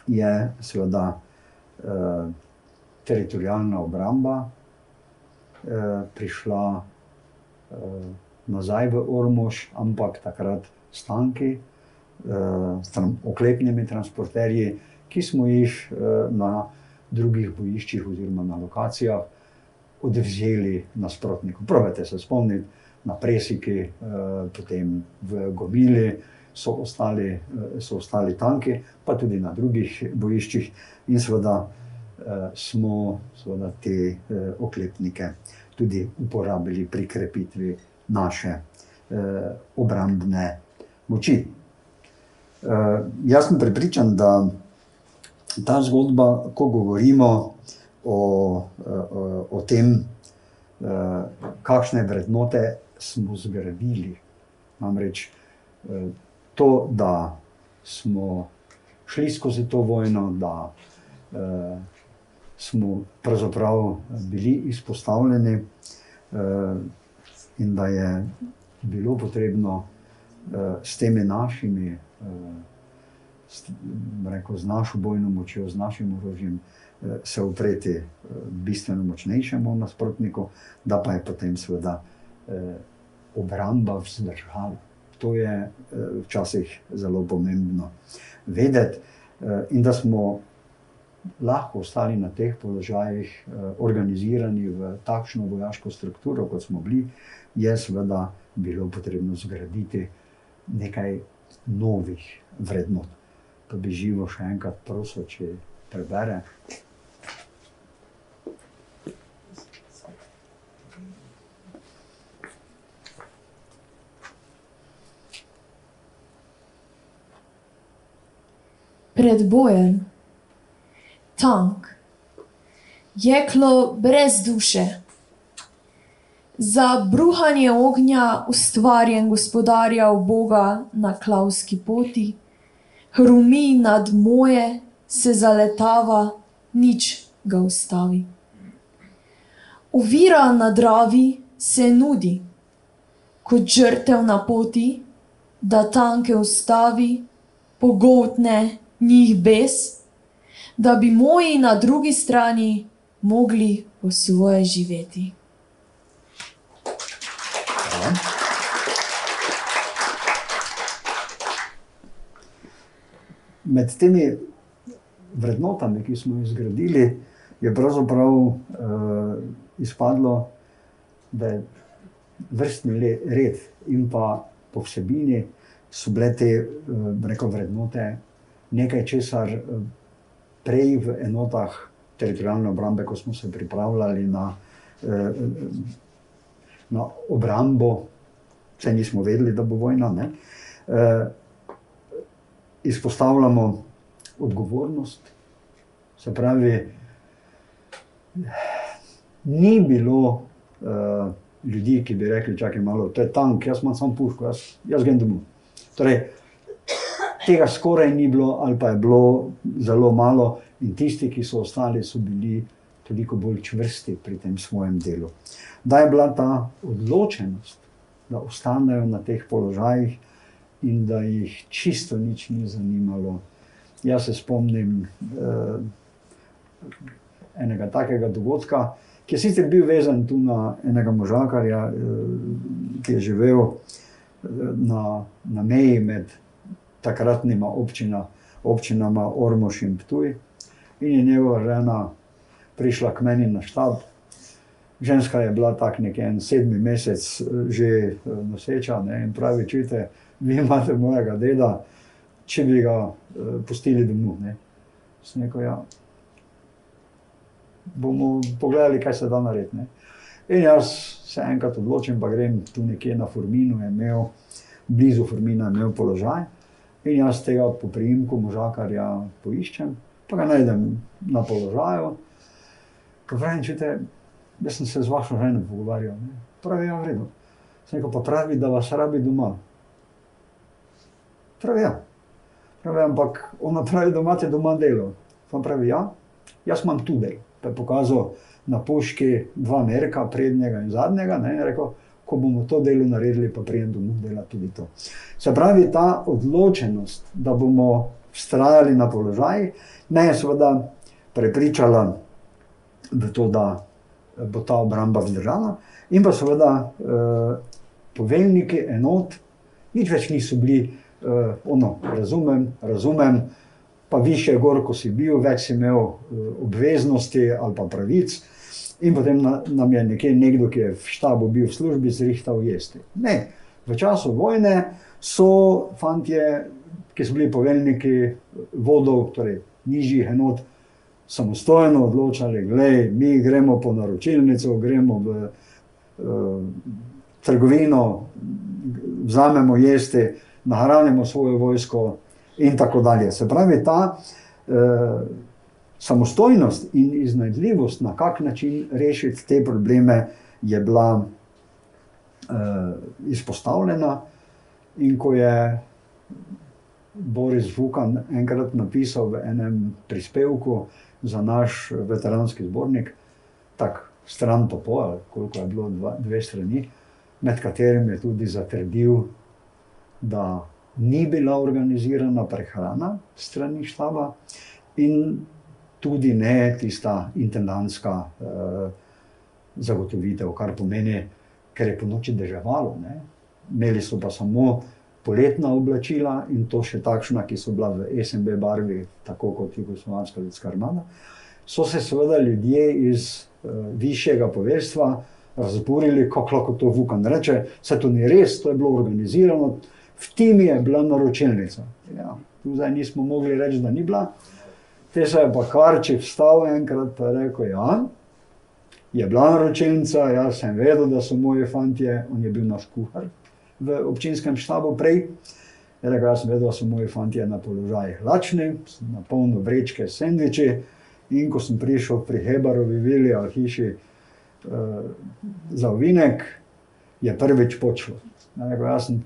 je seveda eh, teritorijalna obramba eh, prišla nazaj v Ormož, ampak takrat s tanki, s oklepnimi transporterji, ki smo jih na drugih bojiščih oziroma na lokacijah odvzeli nasprotnikom. Pravite se spomniti na Presiki, potem v Gomili so ostali, so ostali tanki, pa tudi na drugih bojiščih in seveda smo seveda te oklepnike tudi uporabili pri krepitvi naše eh, obrambne moči. Uh, jaz sem prepričan, da ta zgodba, ko govorimo o, o, o tem, uh, kakšne vrednote smo zgradili, namreč uh, to, da smo šli skozi to vojno, da uh, smo pravzaprav bili izpostavljeni uh, in da je bilo potrebno uh, s temi našimi s, rekel, z našo bojno močjo, z našim orožjem, se upreti bistveno močnejšemu nasprotniku, da pa je potem seveda obramba vzdržala. To je včasih zelo pomembno vedeti, in da smo lahko ostali na teh položajih, organizirani v takšno vojaško strukturo, kot smo bili, je seveda bilo potrebno zgraditi nekaj novih vrednot. Pa bi živo še enkrat prosil, če prebere. Pred bojem, tank, jeklo brez duše, za bruhanje ognja ustvarjen gospodarja Boga na klavski poti, hrumi nad moje, se zaletava, nič ga ustavi. Uvira na dravi se nudi, kot žrtev na poti, da tanke ustavi, pogotne njih bes, da bi moji na drugi strani mogli po svoje živeti. Med temi vrednotami, ki smo jih zgradili, je pravzaprav uh, izpadlo, da je vrstni red in pa po vsebini so bile te uh, rekel, vrednote nekaj, česar uh, prej v enotah teritorijalne obrambe, ko smo se pripravljali na, uh, na obrambo, vse nismo vedeli, da bo vojna. Uh, izpostavljamo odgovornost. Se pravi, ni bilo uh, ljudi, ki bi rekli: Čakaj, malo, to je tank, jaz imam samo puško, jaz, jaz grem domov. Torej, tega skoraj ni bilo, ali pa je bilo zelo malo, in tisti, ki so ostali, so bili toliko bolj čvrsti pri tem svojem delu. Da je bila ta odločenost, da ostanejo na teh položajih, in da jih čisto nič ni zanimalo. Jaz se spomnim uh, enega takega dogodka, ki je sicer bil vezan tu na enega možakarja, uh, ki je živel uh, na, na meji med takratnima občina, občinama Ormož in Ptuj. In je njegova žena prišla k meni na štab. Ženska je bila tako nekje en sedmi mesec že noseča ne, in pravi, čujte, vi imate mojega deda, če bi ga uh, pustili domov. Sneko, ja. Bomo pogledali, kaj se da narediti. Ne? In jaz se enkrat odločim, pa grem tu nekje na Forminu, imel, blizu Formina, imel položaj. In jaz tega po prijimku možakarja poiščem, pa ga najdem na položaju. Pravim, čute, jaz sem se z vašo ženo pogovarjal. Ne? Pravi, ja, v redu. Sneko pa pravi, da vas rabi doma. Pravi, ja. Pravi, ampak ona pravi, da imate doma delo. On pravi, ja, jaz imam tu delo. Pa je pokazal na puški dva merka, prednjega in zadnjega. Ne, in rekel, ko bomo to delo naredili, pa prijem domov dela tudi to. Se pravi, ta odločenost, da bomo vztrajali na položajih, me je seveda prepričala v to, da bo ta obramba vzdržala. In pa seveda eh, poveljniki enot, nič več niso bili uh, ono, razumem, razumem, pa više gor, ko si bil, več si imel uh, obveznosti ali pa pravic. In potem na, nam je nekje nekdo, ki je v štabu bil v službi, zrihtal jesti. Ne, v času vojne so fantje, ki so bili poveljniki vodov, torej nižjih enot, samostojno odločali, da mi gremo po naročilnico, gremo v uh, trgovino, vzamemo jesti nahranimo svojo vojsko in tako dalje. Se pravi, ta eh, samostojnost in iznajdljivost, na kak način rešiti te probleme, je bila eh, izpostavljena. In ko je Boris Vukan enkrat napisal v enem prispevku za naš veteranski zbornik, tako stran pa pol, koliko je bilo, dva, dve strani, med katerimi je tudi zatrdil, da ni bila organizirana prehrana strani štaba in tudi ne tista intendantska eh, zagotovitev, kar pomeni, ker je po noči deževalo. Ne? Imeli so pa samo poletna oblačila in to še takšna, ki so bila v SMB barvi, tako kot Jugoslavijska ljudska armada. So se seveda ljudje iz uh, višjega poveljstva razburili, kako lahko to Vukan reče, se to ni res, to je bilo organizirano, v timi je bila naročilnica. Ja, tu zdaj nismo mogli reči, da ni bila. Te se je pa Karči vstal enkrat in rekel, ja, je bila naročilnica, jaz sem vedel, da so moji fantje, on je bil naš kuhar v občinskem štabu prej. Rekel, jaz sem vedel, da so moji fantje na položajih lačni, na polno vrečke sendviči. In ko sem prišel pri Hebarovi vili ali hiši uh, za ovinek, je prvič počlo. Rekel, jaz sem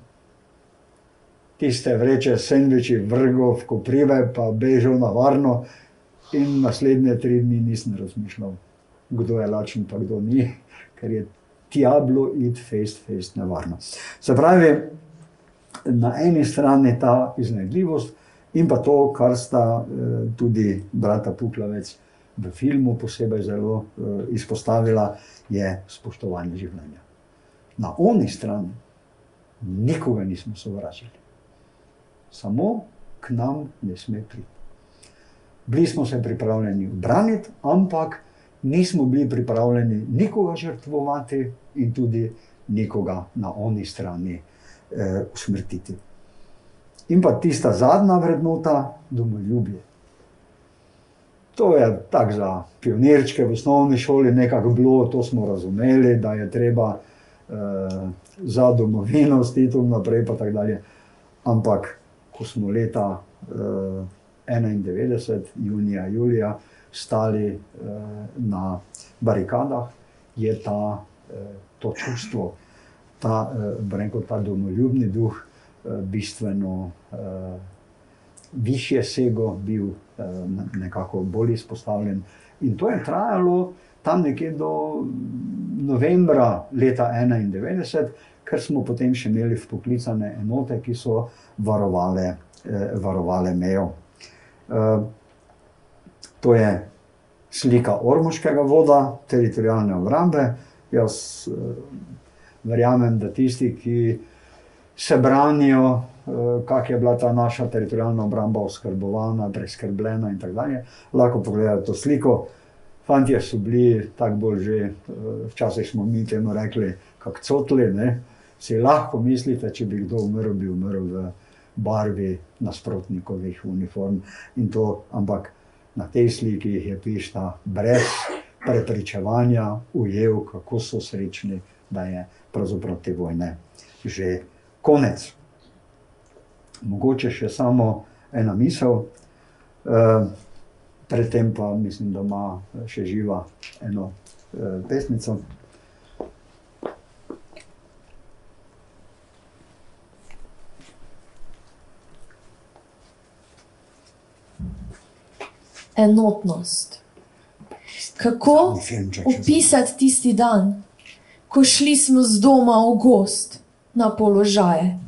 tiste vreče sendviči vrgel v koprive, pa bežal na varno. In naslednje tri dni nisem razmišljal, kdo je lačen, pa kdo ni, ker je tja bilo iti face to face nevarno. Se pravi, na eni strani ta iznajdljivost in pa to, kar sta eh, tudi brata Puklavec v filmu posebej zelo eh, izpostavila, je spoštovanje življenja. Na oni strani nikoga nismo sovražili, samo k nam ne sme priti. Bili smo se pripravljeni braniti, ampak nismo bili pripravljeni nikoga žrtvovati in tudi nikoga na oni strani eh, usmrtiti. In pa tista zadnja vrednota, domoljubje. To je tako za pionirčke v osnovni šoli nekako bilo, to smo razumeli, da je treba eh, za domovino stiti naprej, pa tako dalje. Ampak, ko smo leta eh, 91, junija, julija, stali eh, na barikadah, je ta, eh, to čustvo, ta, eh, rekel, ta domoljubni duh, eh, bistveno eh, više sego bil eh, nekako bolj izpostavljen. In to je trajalo tam nekje do novembra leta 91, ker smo potem še imeli poklicane enote, ki so varovale, eh, varovale mejo. Uh, to je slika ormoškega voda, teritorijalne obrambe. Jaz uh, verjamem, da tisti, ki se branijo, uh, kako je bila ta naša teritorijalna obramba oskrbovana, preskrbljena in tako dalje, lahko pogledajo to sliko. Fantje so bili tako bolj že, uh, včasih smo mi temu rekli, kako cotli. Ne? Si lahko mislite, če bi kdo umrl, bi umrl v barvi nasprotnikovih uniform. To, ampak na tej sliki jih je pišta brez prepričevanja ujel, kako so srečni, da je pravzaprav te vojne že konec. Mogoče še samo ena misel, e, predtem pa mislim, da ima še živa eno e, pesnico. Enotnost. Kako opisati tisti dan, ko šli smo z doma v gost na položaje?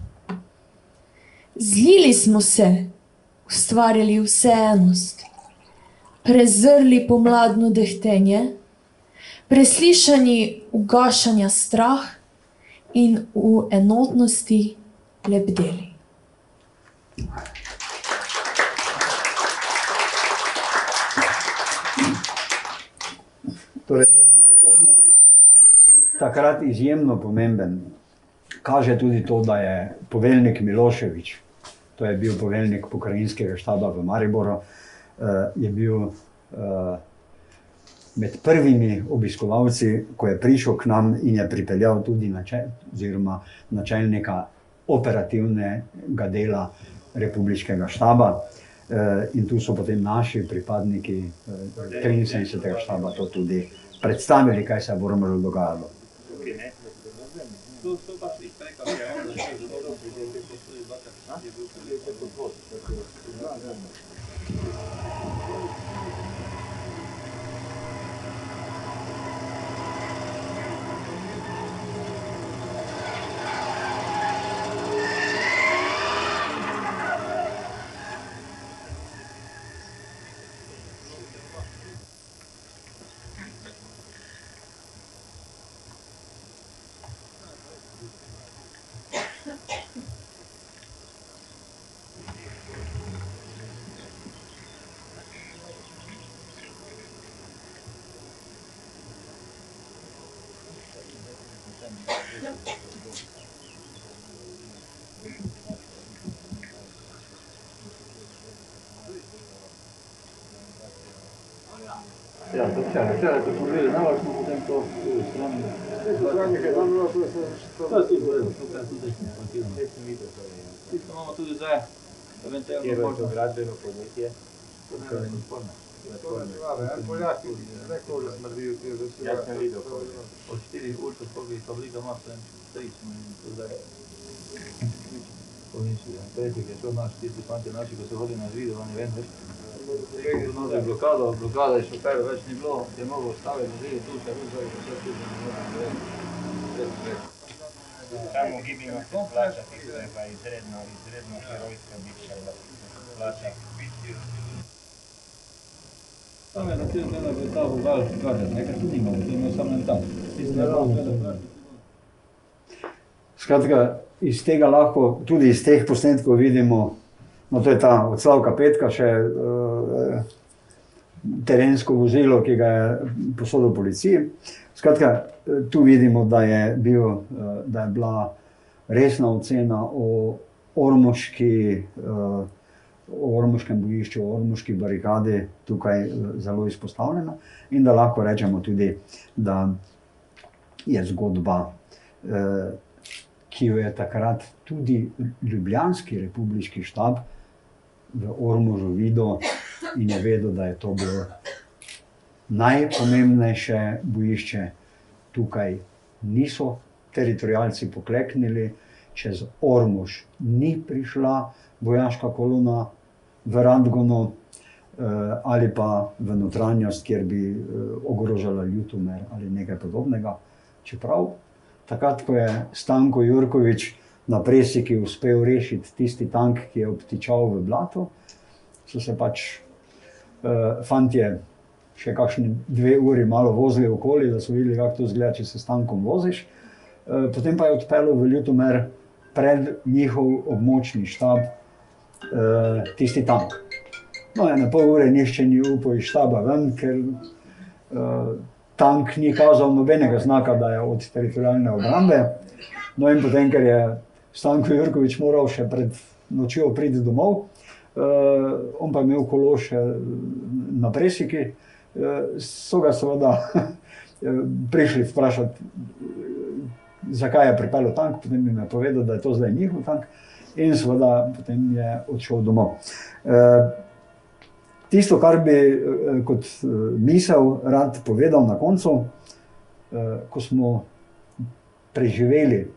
Zlili smo se, ustvarjali vseenost, prezrli pomladno dehtenje, preslišani ugašanja strah in v enotnosti lebdeli. Torej, da je bil Ormož takrat izjemno pomemben, kaže tudi to, da je poveljnik Miloševič, to je bil poveljnik pokrajinskega štaba v Mariboru, eh, je bil eh, med prvimi obiskovalci, ko je prišel k nam in je pripeljal tudi načel, načelnika operativnega dela republiškega štaba. Eh, In tu so potem naši pripadniki eh, 73. štaba to tudi predstavili, kaj se je v Ormožu dogajalo. Ja, to chciałem. Wczoraj to kurwieli na łażku, potem to stronę. To si uredno, to kada tu desno plantirano. Isto imamo tudi za eventualno možno. Podjetje. To ne je sporno. Poljaki, rekao da smrdi u tijelu. Ja sam vidio koji je. Ono. Od četiri ultra pobjeta obliga masa, tri smo im tu zajedno. Pomišlji, ja. Tretjik je šel naš, tisti fanti naši, ko so hodili na video, ne vem, veš. Nozi blokado, blokada je šofer, več ni bilo, je mogel staviti, vzeli tu, še bil zdaj, vse tudi, ne vem, ne vem. Samo gibimo se plača, tisto je pa izredno, izredno herojska da se plača. Tam je na cel dela v ta vogal garden, nekaj tudi imamo, to je imel samo en tak. Tisti je prav gledal garden. Skratka, iz tega lahko, tudi iz teh posnetkov vidimo, no to je ta od Slavka Petka še uh, terensko vozilo, ki ga je posodil policiji. Skratka, tu vidimo, da je, bil, uh, da je bila resna ocena o ormoški, uh, o ormoškem bojišču, o ormoški barikadi tukaj zelo izpostavljena in da lahko rečemo tudi, da je zgodba uh, ki jo je takrat tudi Ljubljanski republiški štab v Ormužu videl in je vedel, da je to bilo najpomembnejše bojišče. Tukaj niso teritorijalci pokleknili, čez Ormuž ni prišla vojaška kolona v Radgonu eh, ali pa v notranjost, kjer bi eh, ogrožala Ljutomer ali nekaj podobnega. Čeprav takrat, ko je Stanko Jurkovič na presiki uspel rešiti tisti tank, ki je obtičal v blato, so se pač uh, fantje še kakšne dve uri malo vozili okoli, da so videli, kako to zgleda, če se s tankom voziš. Uh, potem pa je odpeljal v Ljutomer pred njihov območni štab uh, tisti tank. No, ene pol ure nišče ni upal iz štaba ven, ker uh, tank ni kazal nobenega znaka, da je od teritorijalne obrambe. No, in potem, ker je Stanko Jurkovič moral še pred nočjo priti domov, uh, on pa je imel kolo še na presiki, uh, so ga seveda prišli vprašati, zakaj je pripeljal tank, potem jim je povedal, da je to zdaj njihov tank, in seveda potem je odšel domov. Uh, Tisto, kar bi eh, kot eh, misel rad povedal na koncu, eh, ko smo preživeli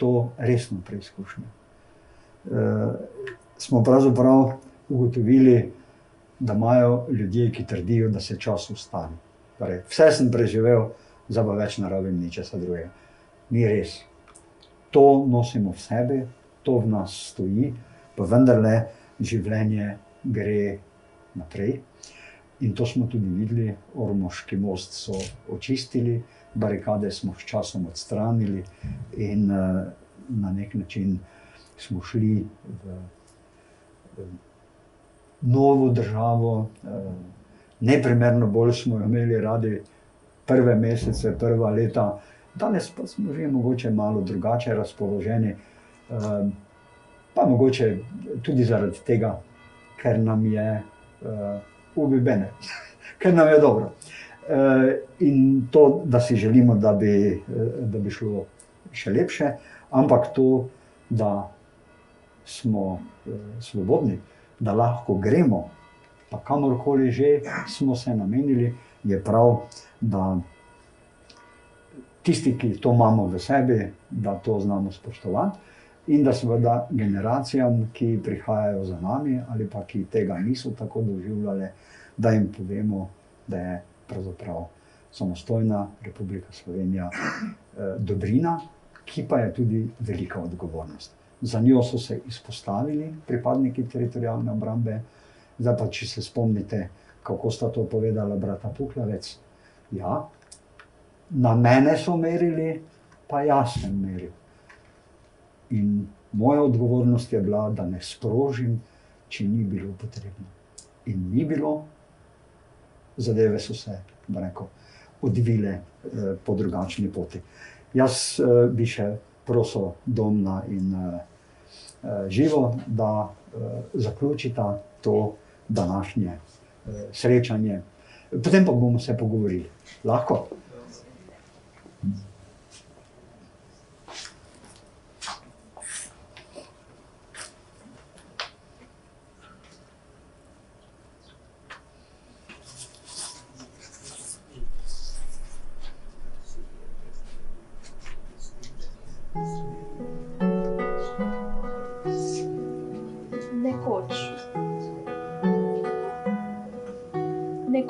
to resno preizkušnjo, smo pravzaprav ugotovili, da imajo ljudje, ki trdijo, da se čas ustavi. Torej, vse sem preživel, zdaj pa več ne rabim ničesar drugega. Ni res. To nosimo v sebi, to v nas stoji, pa vendarle življenje gre naprej. In to smo tudi videli, Ormoški most so očistili, barikade smo s časom odstranili, in uh, na nek način smo šli v, novo državo, uh, neprimerno bolj smo jo imeli radi prve mesece, prva leta, danes pa smo že mogoče malo drugače razpoloženi, uh, pa mogoče tudi zaradi tega, ker nam je uh, ubi bene, ker nam je dobro. Uh, in to, da si želimo, da bi, uh, da bi šlo še lepše, ampak to, da smo eh, svobodni, da lahko gremo, pa kamorkoli že smo se namenili, je prav, da tisti, ki to imamo v sebi, da to znamo spoštovati. In da seveda generacijam, ki prihajajo za nami, ali pa ki tega niso tako doživljali, da jim povemo, da je pravzaprav samostojna Republika Slovenija eh, dobrina, ki pa je tudi velika odgovornost. Za njo so se izpostavili pripadniki teritorijalne obrambe. Zdaj pa, če se spomnite, kako sta to povedala brata Puklavec. Ja, na mene so merili, pa jaz sem meril. In moja odgovornost je bila, da ne sprožim, če ni bilo potrebno. In ni bilo, zadeve so se, bom rekel, odvile eh, po drugačni poti. Jaz eh, bi še prosil Domna in eh, eh, Živo, da eh, zaključita to današnje eh, srečanje. Potem pa bomo se pogovorili. Lahko?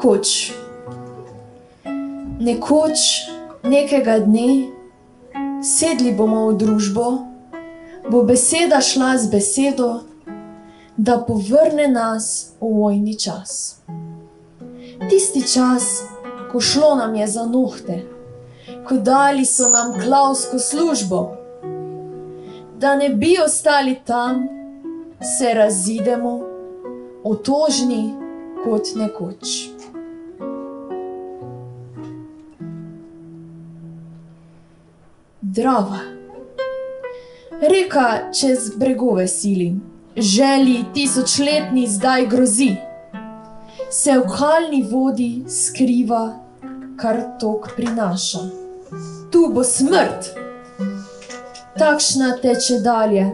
Nekoč. Nekoč, nekega dne, sedli bomo v družbo, bo beseda šla z besedo, da povrne nas v vojni čas. Tisti čas, ko šlo nam je za nohte, ko dali so nam klavsko službo, da ne bi ostali tam, se razidemo, otožni kot nekoč. Drava. Reka čez bregove sili, želi tisočletni zdaj grozi. Se v kalni vodi skriva, kar tok prinaša. Tu bo smrt, takšna teče dalje,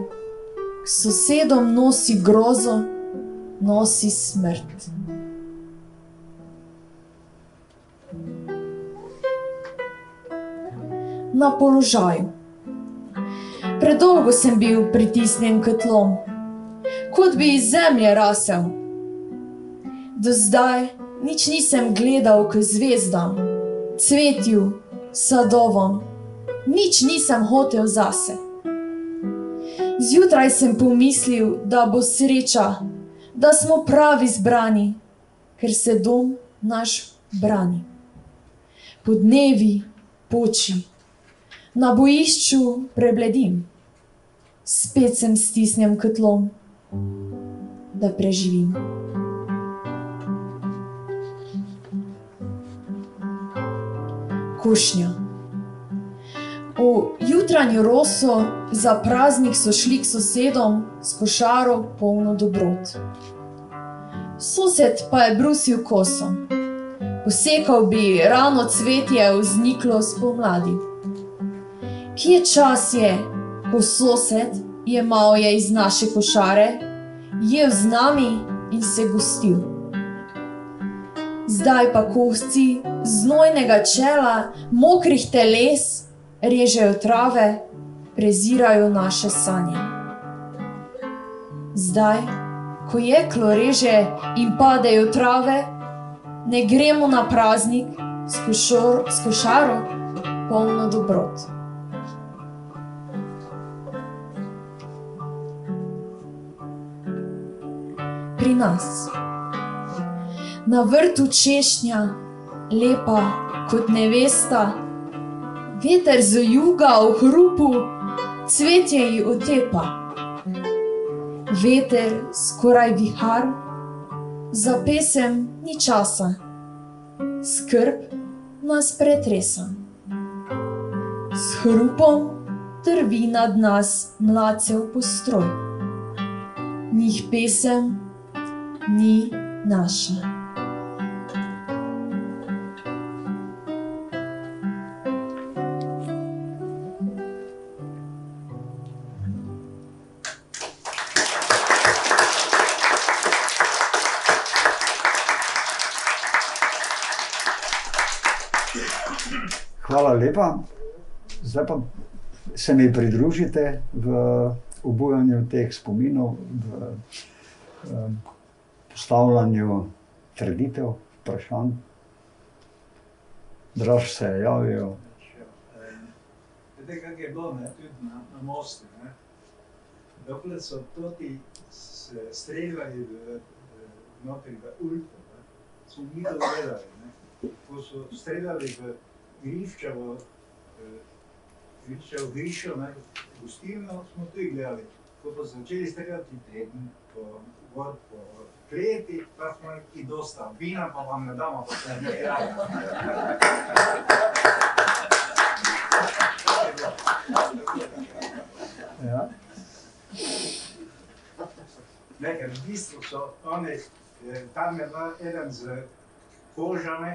k sosedom nosi grozo, nosi smrt. Na položaju. Predolgo sem bil pritisnjen k tlom, kot bi iz zemlje rasel. Do zdaj nič nisem gledal k zvezdam, cvetju, sadovom, nič nisem hotel zase. Zjutraj sem pomislil, da bo sreča, da smo pravi zbrani, ker se dom naš brani. Po dnevi poči, na bojišču prebledim, spet sem stisnjen k tlom, da preživim. Kušnja. V jutranjo roso za praznik so šli k sosedom s košaro polno dobrot. Sosed pa je brusil koso. Posekal bi rano cvetje vzniklo spomladi. Kje čas je, ko sosed jemal je iz naše košare, jedel z nami in se gostil. Zdaj pa kosci znojnega čela, mokrih teles, režejo trave, prezirajo naše sanje. Zdaj, ko jeklo reže in padejo trave, ne gremo na praznik s košaro, polno dobrot. Pri nas, na vrtu češnja, lepa kot nevesta, veter z juga v hrupu, cvetje ji otepa. Veter skoraj vihar, za pesem ni časa, skrb nas pretresa. S hrupom trvi nad nas mlacev postroj, njih pesem ni naša. Hvala lepa. Zdaj pa se mi pridružite v obujanju teh spominov, v um, postavljanju trditev, vprašanj. Draž se je javil. Veste, kako je bilo ne, tudi na, na mostu. Ne? Dokler so se streljali v, notri v ne? smo mi to gledali. Ne? Ko so streljali v Griščevo, Griščevo Grišo, ne? gostilno, smo tudi gledali. Ko pa so začeli streljati teden, po, gor po kleti, pa smo rekli, dosta vina, pa vam ne damo, pa se ne Ja. Ne, ker v bistvu so oni, eh, tam je bil eden z kožami,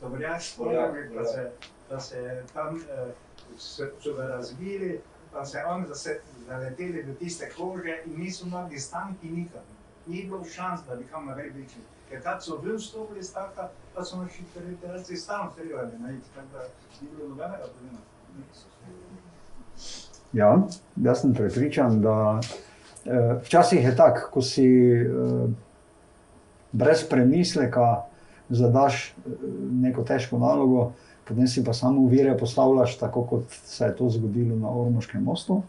dobrjač s kožami, pa se, pa se tam eh, so, so ga razbili, pa se oni zase zaleteli v tiste kože in niso mogli stanki nikam. Ni bilo šans, da bi kam naprej prišli. Ker kad so ven vstopili iz taka, pa so naši teritorijalci stalno streljali na njih, tako da ni bilo nobenega problema. Ja, jaz sem prepričan, da eh, včasih je tako, ko si eh, brez premisleka zadaš eh, neko težko nalogo, potem si pa samo uvire postavljaš, tako kot se je to zgodilo na Ormoškem mostu.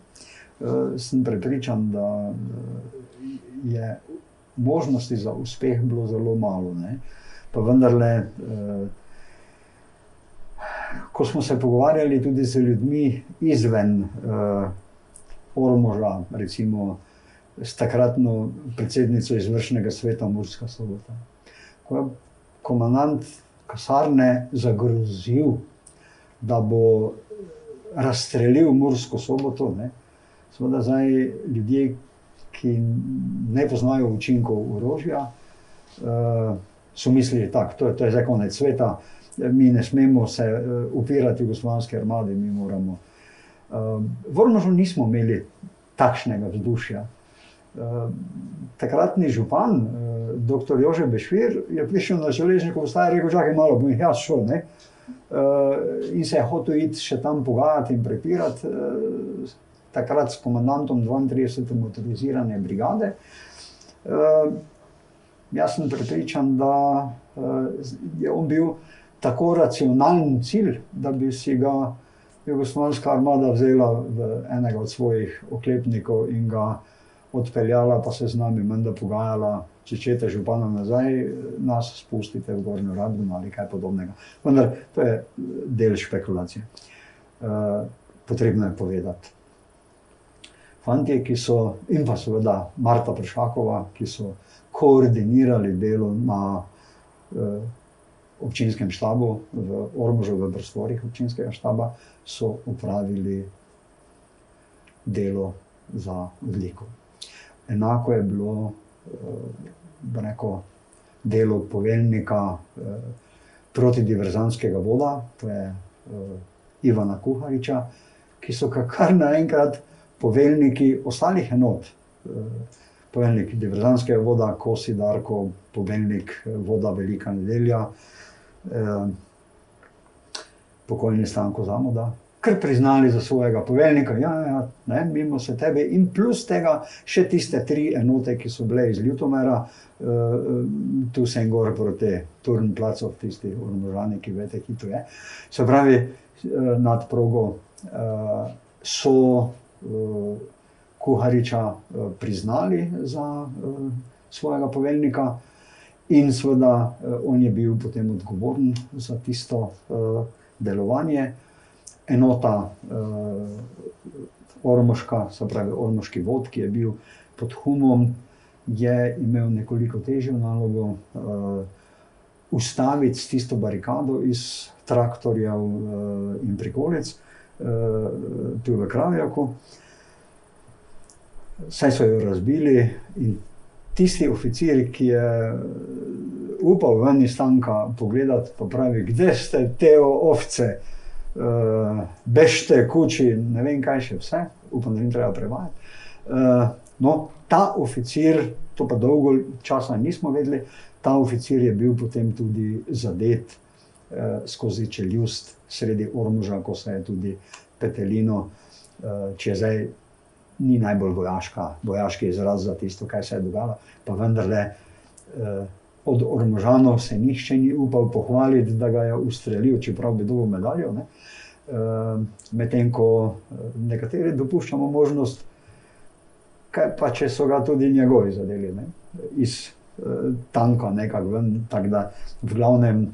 Eh, sem prepričan, da eh, je možnosti za uspeh bilo zelo malo. Ne? Pa vendarle. Eh, ko smo se pogovarjali tudi z ljudmi izven uh, Ormoža, recimo s takratno predsednico izvršnega sveta Murska sobota. Ko je komandant kasarne zagrozil, da bo razstrelil Mursko soboto, ne, seveda zdaj ljudje, ki ne poznajo učinkov orožja, uh, so mislili, da to, to je zdaj konec sveta, mi ne smemo se uh, upirati Jugoslavijski armadi, mi moramo. Uh, v Ormožu nismo imeli takšnega vzdušja. Takratni župan, dr. Jože Bešvir, je prišel na železniško postajo in rekel: Čakaj, malo bom jaz šel. Ne? In se je hotel iti še tam pogajati in prepirati, takrat s komandantom 32. motorizirane brigade. Uh, jaz sem prepričan, da uh, je on bil tako racionalen cilj, da bi si ga Jugoslavijska armada vzela v enega od svojih oklepnikov in ga odpeljala, pa se z nami menda pogajala, če čete župana nazaj, nas spustite v Gornjo Radovno ali kaj podobnega. Vendar to je del špekulacije. Uh, potrebno je povedati. Fantje, ki so, in pa seveda Marta Pršakova, ki so koordinirali delo na uh, občinskem štabu, v Ormužu, v prostorih občinskega štaba, so upravili delo za odliko. Enako je bilo eh, reko, delo poveljnika eh, protidiverzanskega voda, to je eh, Ivana Kuhariča, ki so kar naenkrat poveljniki ostalih enot. Poveljnik diverzanskega voda, Kosi Darko, poveljnik voda Velika nedelja, eh, pokojni Stanko Zamoda, kar priznali za svojega poveljnika, ja, ja, ne, mimo se tebe, in plus tega še tiste tri enote, ki so bile iz Ljutomera, eh, tu se jim gor proti Turn Placov, tisti urmožani, ki veste, ki to je. Se pravi, eh, nad progo eh, so eh, Kuhariča eh, priznali za eh, svojega poveljnika, In seveda, on je bil potem odgovoren za tisto delovanje. Enota Ormoška, se pravi Ormoški vod, ki je bil pod Humom, je imel nekoliko težjo nalogo ustaviti tisto barikado iz traktorjev in prikolic, tu v Kravjaku. Saj so jo razbili in tisti oficir, ki je upal ven iz tanka pogledati, pa pravi, kde ste te ovce, uh, bežte kuči, ne vem kaj še vse, upam, da jim treba prevajati. Uh, no, ta oficir, to pa dolgo časa nismo vedeli, ta oficir je bil potem tudi zadet uh, skozi čeljust sredi Ormuža, ko se je tudi Petelino, uh, če zdaj ni najbolj vojaška, vojaški izraz za tisto, kaj se je dogajalo, pa vendarle uh, od Ormužanov se nihče ni upal pohvaliti, da ga je ustrelil, čeprav bi dobil medaljo. Ne? Uh, Medtem ko nekateri dopuščamo možnost, kaj pa če so ga tudi njegovi zadeli, ne? iz tanka nekako ven. Tak da, v glavnem,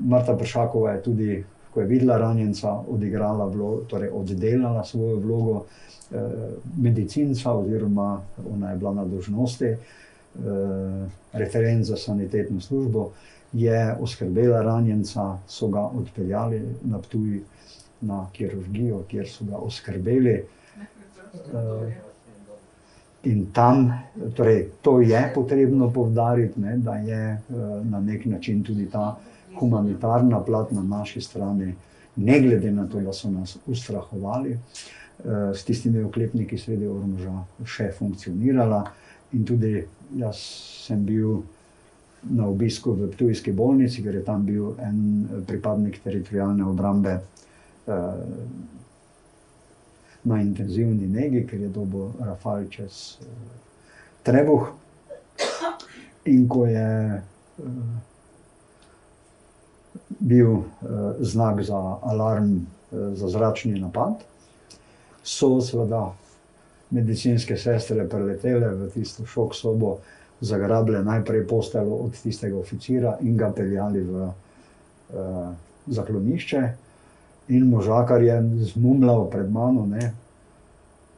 Marta Pršakova je tudi, ko je videla ranjenca, odigrala vlogo, torej oddelala svojo vlogo eh, medicinca, oziroma ona je bila na dožnosti, eh, referent za sanitetno službo, je oskrbela ranjenca, so ga odpeljali na Ptuj na kirurgijo, kjer so ga oskrbeli. Eh, In tam, torej, to je potrebno povdariti, ne, da je uh, na nek način tudi ta humanitarna plat na naši strani, ne glede na to, da so nas ustrahovali, uh, s tistimi oklepniki sredi Ormuža še funkcionirala. In tudi jaz sem bil na obisku v Ptujski bolnici, ker je tam bil en pripadnik teritorijalne obrambe. Uh, Na intenzivni negi, ker je dobil Rafal čez uh, Trebuh. In ko je bil uh, znak za alarm uh, za zračni napad, so seveda medicinske sestre preletele v tisto šok sobo, zagrabile najprej postelo od tistega oficira in ga peljali v uh, zaklonišče. In možakar je zmumljal pred mano, ne,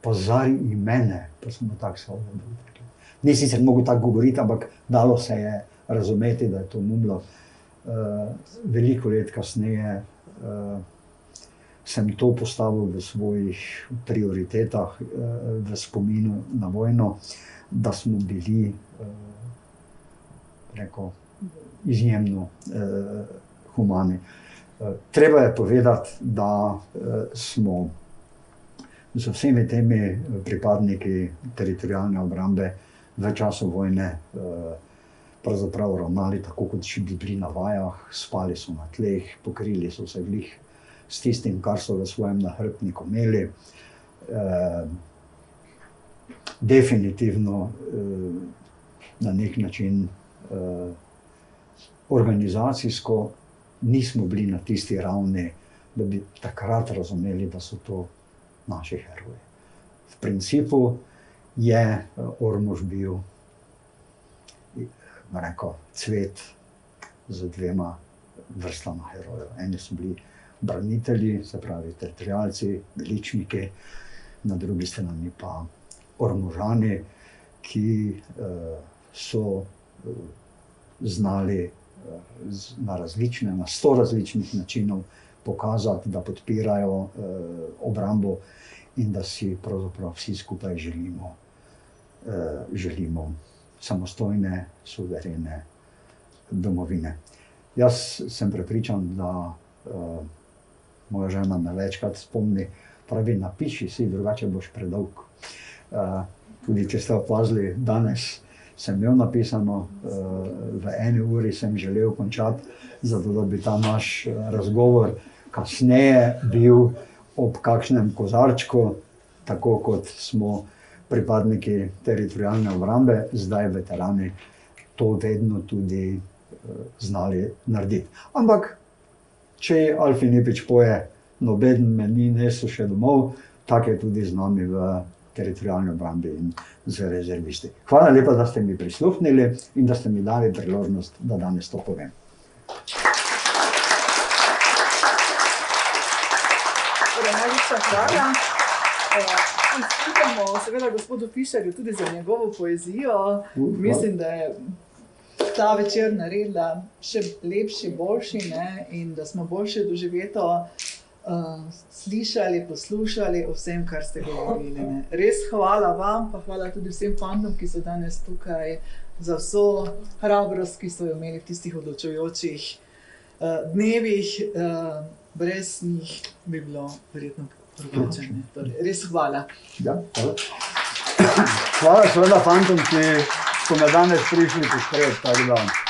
pozari imene, pa smo tako samo rekli. Ni sicer mogel tako govoriti, ampak dalo se je razumeti, da je to mumlo. Uh, veliko let kasneje uh, sem to postavil v svojih prioritetah, uh, v spominu na vojno, da smo bili reko, izjemno humani. Treba je povedati, da smo z vsemi temi pripadniki teritorijalne obrambe v času vojne pravzaprav ravnali tako, kot če bi bili na vajah, spali so na tleh, pokrili so se glih s tistim, kar so v svojem nahrbtniku imeli. Definitivno na nek način organizacijsko nismo bili na tisti ravni, da bi takrat razumeli, da so to naši heroji. V principu je Ormož bil rekel, cvet z dvema vrstama herojev. Eni so bili branitelji, se pravi, teritorijalci, veličniki, na drugi strani pa Ormožani, ki uh, so uh, znali uh, na različne, na sto različnih načinov pokazati, da podpirajo uh, obrambo in da si pravzaprav vsi skupaj želimo, uh, želimo samostojne, suverene domovine. Jaz sem prepričan, da uh, moja žena me večkrat spomni, pravi, napiši si, drugače boš predolg. Uh, tudi če ste opazili, danes sem imel napisano, uh, v eni uri sem želel končati, zato da bi ta naš razgovor kasneje bil ob kakšnem kozarčku, tako kot smo pripadniki teritorijalne obrambe, zdaj veterani, to vedno tudi uh, znali narediti. Ampak, če Alfi Nipič poje, noben me ni nesel še domov, tako je tudi z nami v teritorijalni obrambi in z rezervisti. Hvala lepa, da ste mi prisluhnili in da ste mi dali priložnost, da danes to povem. hvala. Čestitamo uh, seveda gospodu Fišerju tudi za njegovo poezijo. Mislim, da je ta večer naredila še lepši, boljši ne? in da smo boljše doživeto uh, slišali, poslušali o vsem, kar ste govorili. Ne? Res hvala vam, pa hvala tudi vsem fantom, ki so danes tukaj za vso hrabrost, ki so jo imeli v tistih odločujočih uh, dnevih. Uh, Brez njih bi bilo verjetno drugače. Torej, res hvala. Ja, hvala. Hvala, seveda, fantom, ki so me danes prišli poskrbeti.